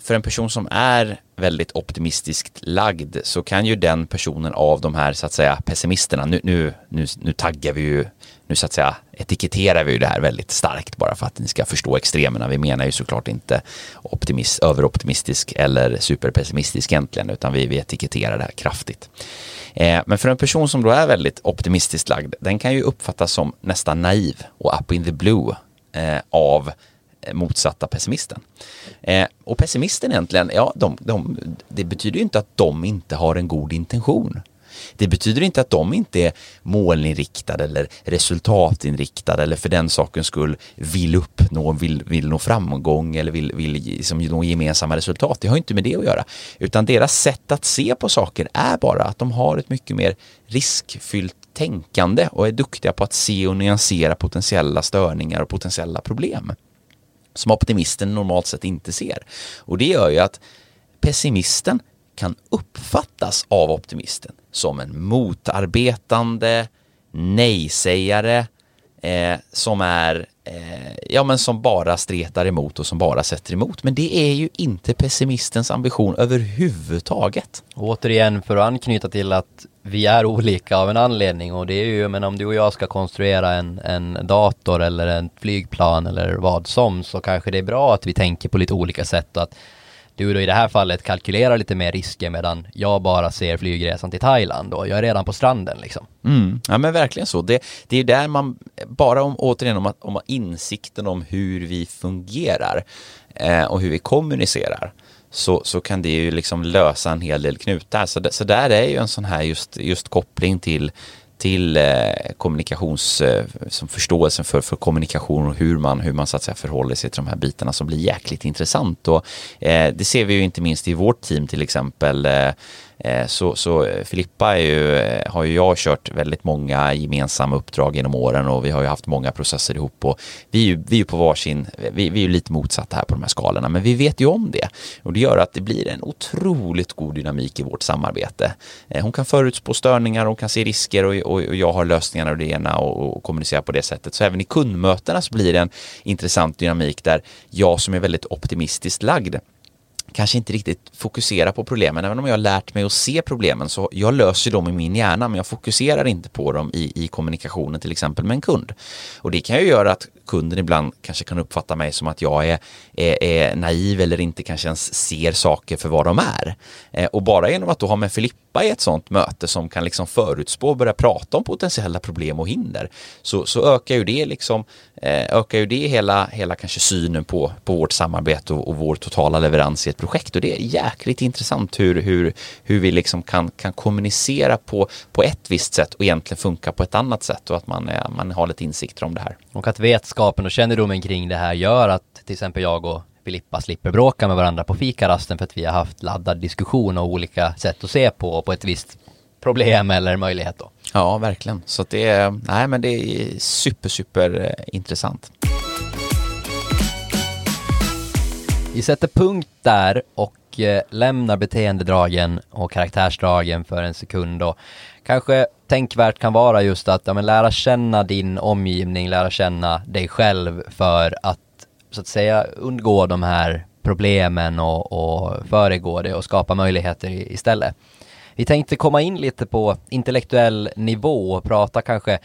för en person som är väldigt optimistiskt lagd så kan ju den personen av de här så att säga pessimisterna, nu, nu, nu, nu taggar vi ju, nu så att säga etiketterar vi ju det här väldigt starkt bara för att ni ska förstå extremerna. Vi menar ju såklart inte optimist, överoptimistisk eller superpessimistisk egentligen utan vi, vi etiketterar det här kraftigt. Men för en person som då är väldigt optimistiskt lagd, den kan ju uppfattas som nästan naiv och up in the blue eh, av eh, motsatta pessimisten. Eh, och pessimisten egentligen, ja, de, de, det betyder ju inte att de inte har en god intention. Det betyder inte att de inte är målinriktade eller resultatinriktade eller för den sakens skull vill uppnå, vill, vill nå framgång eller vill, vill liksom nå gemensamma resultat. Det har inte med det att göra. Utan deras sätt att se på saker är bara att de har ett mycket mer riskfyllt tänkande och är duktiga på att se och nyansera potentiella störningar och potentiella problem som optimisten normalt sett inte ser. Och det gör ju att pessimisten kan uppfattas av optimisten som en motarbetande nej-sägare eh, som är eh, ja men som bara stretar emot och som bara sätter emot. Men det är ju inte pessimistens ambition överhuvudtaget. återigen för att anknyta till att vi är olika av en anledning och det är ju, men om du och jag ska konstruera en, en dator eller en flygplan eller vad som så kanske det är bra att vi tänker på lite olika sätt och att du då i det här fallet kalkylerar lite mer risker medan jag bara ser flygresan till Thailand och jag är redan på stranden liksom. Mm. Ja men verkligen så. Det, det är där man, bara om, återigen om, att, om insikten om hur vi fungerar eh, och hur vi kommunicerar så, så kan det ju liksom lösa en hel del knutar. Så, så där är ju en sån här just, just koppling till till eh, kommunikations, eh, som förståelsen för, för kommunikation och hur man, hur man så att säga förhåller sig till de här bitarna som blir jäkligt intressant. Och, eh, det ser vi ju inte minst i vårt team till exempel. Eh, Eh, Eh, så, så eh, Filippa ju, eh, har ju jag kört väldigt många gemensamma uppdrag genom åren och vi har ju haft många processer ihop och vi är ju, vi är på varsin, vi, vi är ju lite motsatta här på de här skalorna men vi vet ju om det och det gör att det blir en otroligt god dynamik i vårt samarbete. Hon kan förutspå störningar, hon kan se risker och, och, och jag har lösningarna och det ena och, och kommunicera på det sättet. Så även i kundmötena så blir det en intressant dynamik där jag som är väldigt optimistiskt lagd kanske inte riktigt fokusera på problemen. Även om jag har lärt mig att se problemen så jag löser dem i min hjärna men jag fokuserar inte på dem i, i kommunikationen till exempel med en kund. Och det kan ju göra att kunden ibland kanske kan uppfatta mig som att jag är, är, är naiv eller inte kanske ens ser saker för vad de är. Eh, och bara genom att då ha med Filippa i ett sånt möte som kan liksom förutspå och börja prata om potentiella problem och hinder så, så ökar ju det liksom eh, ökar ju det hela, hela kanske synen på, på vårt samarbete och, och vår totala leverans i ett projekt och det är jäkligt intressant hur, hur, hur vi liksom kan, kan kommunicera på, på ett visst sätt och egentligen funka på ett annat sätt och att man, eh, man har lite insikter om det här. Och att vetskapen och kännedomen kring det här gör att till exempel jag och Filippa slipper bråka med varandra på fikarasten för att vi har haft laddad diskussion och olika sätt att se på på ett visst problem eller möjlighet då. Ja, verkligen. Så det är, nej men det är super, super eh, intressant. Vi sätter punkt där och eh, lämnar beteendedragen och karaktärsdragen för en sekund och kanske tänkvärt kan vara just att ja, lära känna din omgivning, lära känna dig själv för att så att säga undgå de här problemen och, och föregå det och skapa möjligheter istället. Vi tänkte komma in lite på intellektuell nivå och prata kanske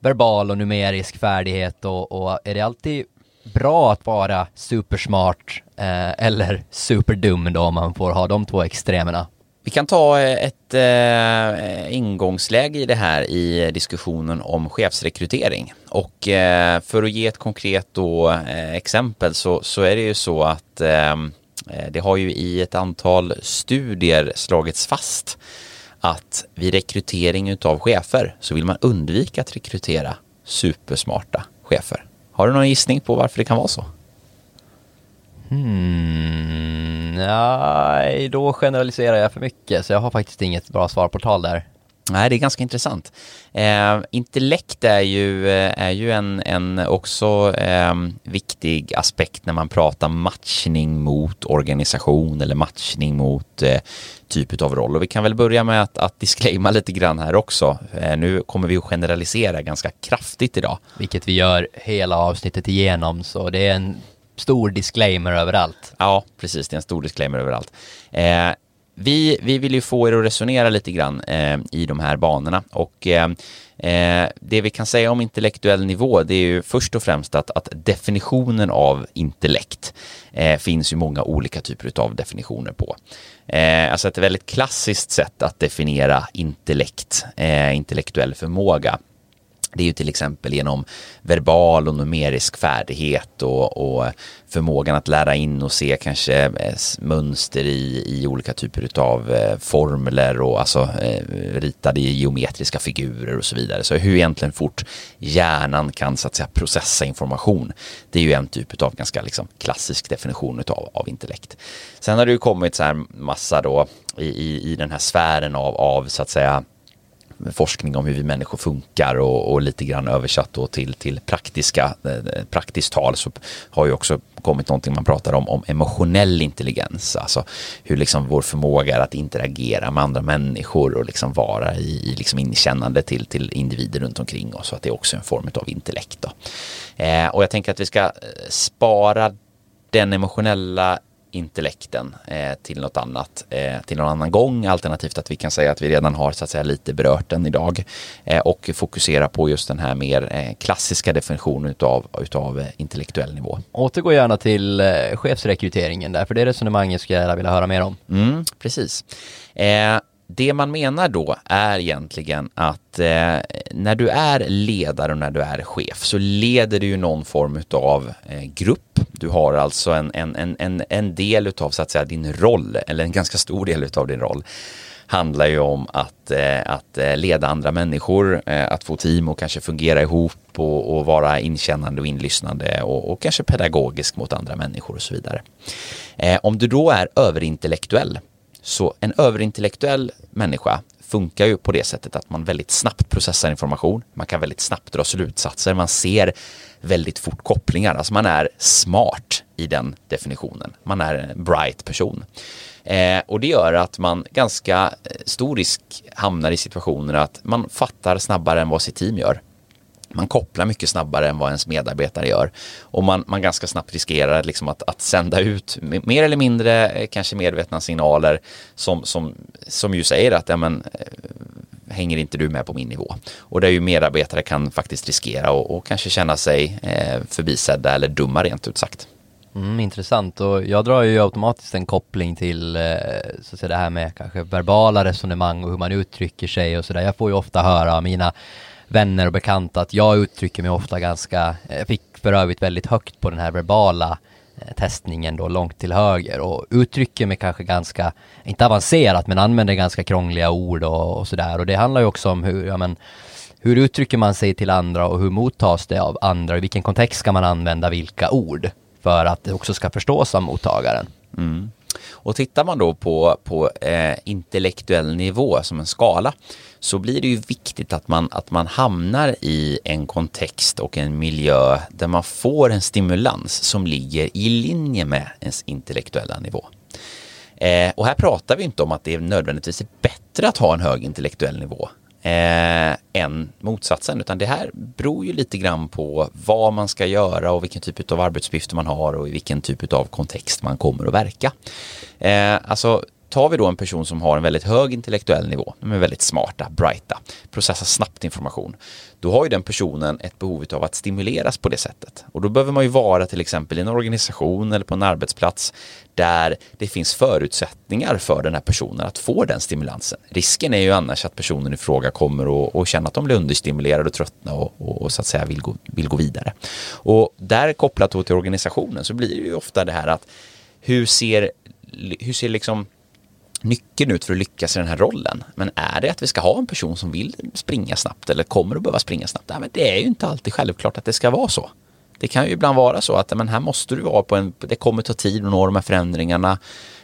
verbal och numerisk färdighet och, och är det alltid bra att vara supersmart eh, eller superdum då om man får ha de två extremerna? Vi kan ta eh, ett eh, ingångsläge i det här i diskussionen om chefsrekrytering. Och eh, för att ge ett konkret då, eh, exempel så, så är det ju så att eh, eh det har ju i ett antal studier slagits fast att vid rekrytering av chefer så vill man undvika att rekrytera supersmarta chefer. Har du någon gissning på varför det kan vara så? Hmm, nej, då generaliserar jag för mycket så jag har faktiskt inget bra svar på tal där. Nej, det är ganska intressant. Eh, intellekt är ju, eh, är ju en, en också eh, viktig aspekt när man pratar matchning mot organisation eller matchning mot eh, typ av roll. Och vi kan väl börja med att, att disclaima lite grann här också. Eh, nu kommer vi att generalisera ganska kraftigt idag. Vilket vi gör hela avsnittet igenom, så det är en stor disclaimer överallt. Ja, precis. Det är en stor disclaimer överallt. Eh, vi, vi vill ju få er att resonera lite grann eh, i de här banorna och eh, eh det vi kan säga om intellektuell nivå det är ju först och främst att, att definitionen av intellekt eh, finns ju många olika typer av definitioner på. Eh, alltså ett väldigt klassiskt sätt att definiera intellekt, eh, intellektuell förmåga det är ju till exempel genom verbal och numerisk färdighet och, och förmågan att lära in och se kanske eh, mönster i, i olika typer av eh, formler och alltså eh, ritade i geometriska figurer och så vidare. Så hur egentligen fort hjärnan kan så att säga processa information. Det är ju en typ av ganska liksom, klassisk definition utav, av intellekt. Sen har det ju kommit så här massa då i, i, i den här sfären av, av så att säga forskning om hur vi människor funkar och, och lite grann översatt då till, till praktiska, eh, praktiskt tal så har ju också kommit någonting man pratar om, om emotionell intelligens. Alltså hur liksom vår förmåga är att interagera med andra människor och liksom vara i, i liksom inkännande till, till individer runt omkring oss. Så att det är också en form av intellekt. Då. Eh, och jag tänker att vi ska eh, spara den emotionella intellekten eh, till något annat, eh, till någon annan gång, alternativt att vi kan säga att vi redan har så att säga lite berört den idag eh, och fokusera på just den här mer eh, klassiska definitionen utav, utav eh, intellektuell nivå. Återgå gärna till eh, chefsrekryteringen där, för det resonemanget skulle jag vilja höra mer om. Mm, precis. Det man menar då är egentligen att när du är ledare och när du är chef så leder du ju någon form av grupp. Du har alltså en, en, en, en del utav så att säga din roll, eller en ganska stor del utav din roll handlar ju om att, eh, att eh, leda andra människor, eh, att få team och kanske fungera ihop och, och vara inkännande och inlyssnande och, och, kanske pedagogisk mot andra människor och så vidare. Eh, om du då är överintellektuell så en överintellektuell människa funkar ju på det sättet att man väldigt snabbt processar information. Man kan väldigt snabbt dra slutsatser. Man ser väldigt fort kopplingar. Alltså man är smart i den definitionen. Man är en bright person. Eh, och det gör att man ganska eh, stor risk hamnar i situationer att man fattar snabbare än vad sitt team gör man kopplar mycket snabbare än vad ens medarbetare gör. Och man, man ganska snabbt riskerar liksom att, att sända ut mer eller mindre eh, kanske medvetna signaler som, som, som ju säger att ja, men, eh, hänger inte du med på min nivå? Och där ju medarbetare kan faktiskt riskera och, och kanske känna sig eh, förbisedda eller dumma rent ut sagt. Mm, intressant och jag drar ju automatiskt en koppling till eh, så att säga, det här med kanske verbala resonemang och hur man uttrycker sig och sådär. Jag får ju ofta höra av mina vänner och bekanta att jag uttrycker mig ofta ganska, jag fick för övrigt väldigt högt på den här verbala eh, testningen då långt till höger och uttrycker mig kanske ganska, inte avancerat men använder ganska krångliga ord och, och sådär och det handlar ju också om hur, ja men hur uttrycker man sig till andra och hur mottas det av andra? I vilken kontext ska man använda vilka ord? För att det också ska förstås av mottagaren. Mm. Och tittar man då på, på eh, intellektuell nivå som en skala så blir det ju viktigt att man, att man hamnar i en kontext och en miljö där man får en stimulans som ligger i linje med ens intellektuella nivå. Eh, och här pratar vi inte om att det är nödvändigtvis är bättre att ha en hög intellektuell nivå eh, än motsatsen, utan det här beror ju lite grann på vad man ska göra och vilken typ av arbetsuppgifter man har och i vilken typ av kontext man kommer att verka. Eh, alltså tar vi då en person som har en väldigt hög intellektuell nivå, de är väldigt smarta, brighta, processar snabbt information, då har ju den personen ett behov av att stimuleras på det sättet. Och då behöver man ju vara till exempel i en organisation eller på en arbetsplats där det finns förutsättningar för den här personen att få den stimulansen. Risken är ju annars att personen i fråga kommer och, och känna att de blir understimulerade och tröttna och, och, och, så att säga vill gå, vill gå vidare. Och där kopplat då till organisationen så blir det ju ofta det här att hur ser, hur ser liksom nyckeln ut för att lyckas i den här rollen. Men är det att vi ska ha en person som vill springa snabbt eller kommer att behöva springa snabbt? Nej, men det är ju inte alltid självklart att det ska vara så. Det kan ju ibland vara så att men här måste du vara på en, det kommer ta tid att nå de här förändringarna.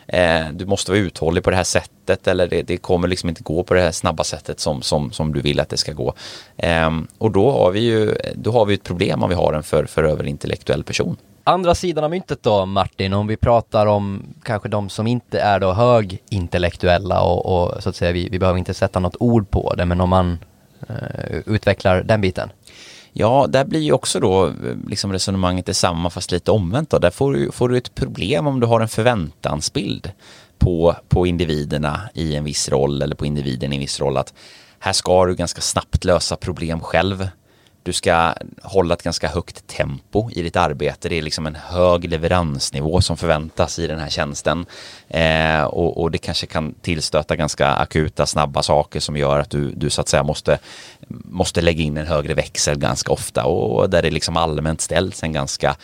Eh, du måste vara uthållig på det här sättet eller det, det, kommer liksom inte gå på det här snabba sättet som, som, som du vill att det ska gå. Eh, och då har vi ju då har vi ett problem om vi har en för, för överintellektuell person. Andra sidan av myntet då Martin, om vi pratar om kanske de som inte är då högintellektuella och, och så att säga vi, vi behöver inte sätta något ord på det men om man eh, utvecklar den biten. Ja, där blir ju också då eh, liksom resonemanget detsamma fast lite omvänt då. Där får du, får du ett problem om du har en förväntansbild på, på individerna i en viss roll eller på individen i en viss roll att här ska du ganska snabbt lösa problem själv. Du ska hålla ett ganska högt tempo i ditt arbete. Det är liksom en hög leveransnivå som förväntas i den här tjänsten. Eh, och, och, det kanske kan tillstöta ganska akuta, snabba saker som gör att du, du så att säga måste, måste lägga in en högre växel ganska ofta och där det liksom allmänt ställs en ganska,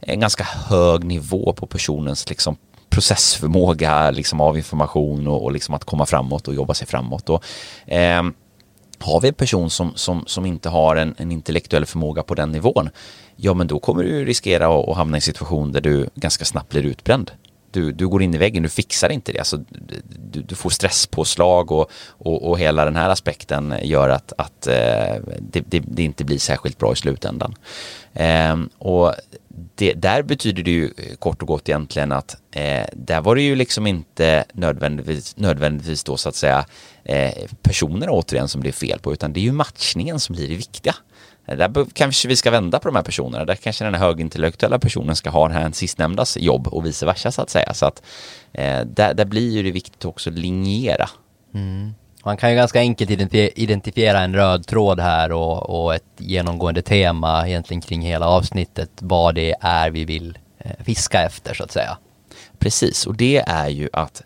en ganska hög nivå på personens liksom processförmåga liksom av information och, och liksom att komma framåt och jobba sig framåt. Och, eh, har vi en person som, som, som inte har en, en intellektuell förmåga på den nivån, ja men då kommer du riskera att, att hamna i en situation där du ganska snabbt blir utbränd. du, du går in i väggen, du fixar inte det. Alltså, du, du får stresspåslag och, och, och hela den här aspekten gör att, att eh, det, det, det, inte blir särskilt bra i slutändan. Eh, och det, där betyder det ju eh, kort och gott egentligen att eh, där var det ju liksom inte nödvändigtvis, nödvändigtvis då så att säga eh, personerna återigen som det är fel på utan det är ju matchningen som blir det viktiga. Eh, där kanske vi ska vända på de här personerna. Där kanske den här högintellektuella personen ska ha den här sistnämndas jobb och vice versa så att säga. Så att eh, där, där blir ju det viktigt också att linjera. Mm. Man kan ju ganska enkelt identifiera en röd tråd här och, och, ett genomgående tema egentligen kring hela avsnittet vad det är vi vill eh, fiska efter så att säga. Precis, och det är ju att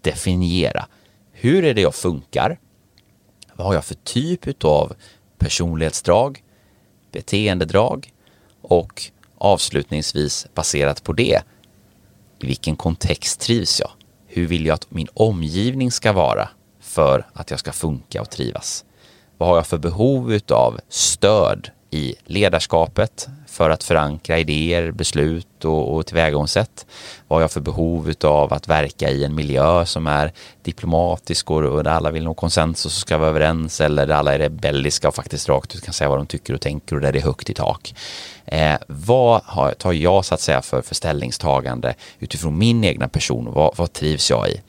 definiera hur är det jag funkar? Vad har jag för typ av personlighetsdrag? beteendedrag och avslutningsvis baserat på det, i vilken kontext trivs jag? Hur vill jag att min omgivning ska vara för att jag ska funka och trivas? Vad har jag för behov av stöd i ledarskapet för att förankra idéer, beslut och, och tillvägagångssätt. Vad har jag för behov av att verka i en miljö som är diplomatisk och, och där alla vill nå konsensus och ska vara överens eller där alla är rebelliska och faktiskt rakt ut kan säga vad de tycker och tänker och där det är högt i tak. Eh, vad har, tar jag så att säga för, för ställningstagande utifrån min egna person? Vad, vad trivs jag i?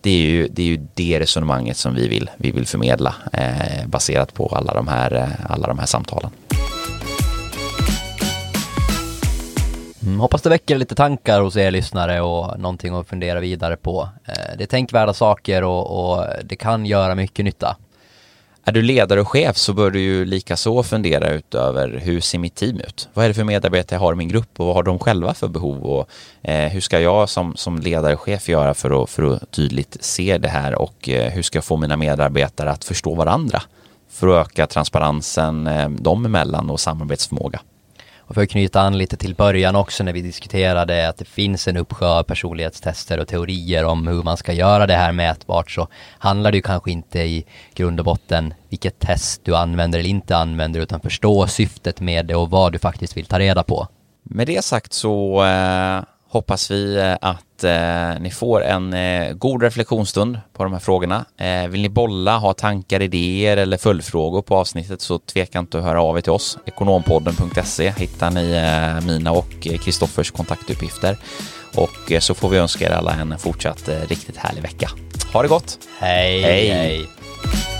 Det är ju det, är ju det resonemanget som vi vill, vi vill förmedla eh, baserat på alla de här, eh, alla de här samtalen. Mm, hoppas det väcker lite tankar hos er lyssnare och någonting att fundera vidare på. Eh, det är tänkvärda saker och, och, det kan göra mycket nytta. Är du ledare och chef så bör du ju likaså fundera utöver hur ser mitt team ut? Vad är det för medarbetare jag har i min grupp och vad har de själva för behov? Och, eh, hur ska jag som, som ledare och chef göra för att, för att tydligt se det här och eh, hur ska jag få mina medarbetare att förstå varandra? För att öka transparensen eh, dem emellan och samarbetsförmåga. Och för att knyta an lite till början också när vi diskuterade att det finns en uppsjö av personlighetstester och teorier om hur man ska göra det här mätbart så handlar det ju kanske inte i grund och botten vilket test du använder eller inte använder utan förstå syftet med det och vad du faktiskt vill ta reda på. Med det sagt så eh, hoppas vi eh, att eh, ni får en eh, god reflektionsstund på de här frågorna. Eh, vill ni bolla, ha tankar, idéer eller följdfrågor på avsnittet så tveka inte att höra av er till oss. Ekonompodden.se hittar ni eh, mina och Kristoffers kontaktuppgifter. Och så får vi önska er alla en fortsatt riktigt härlig vecka. Ha det gott! hej! hej. hej.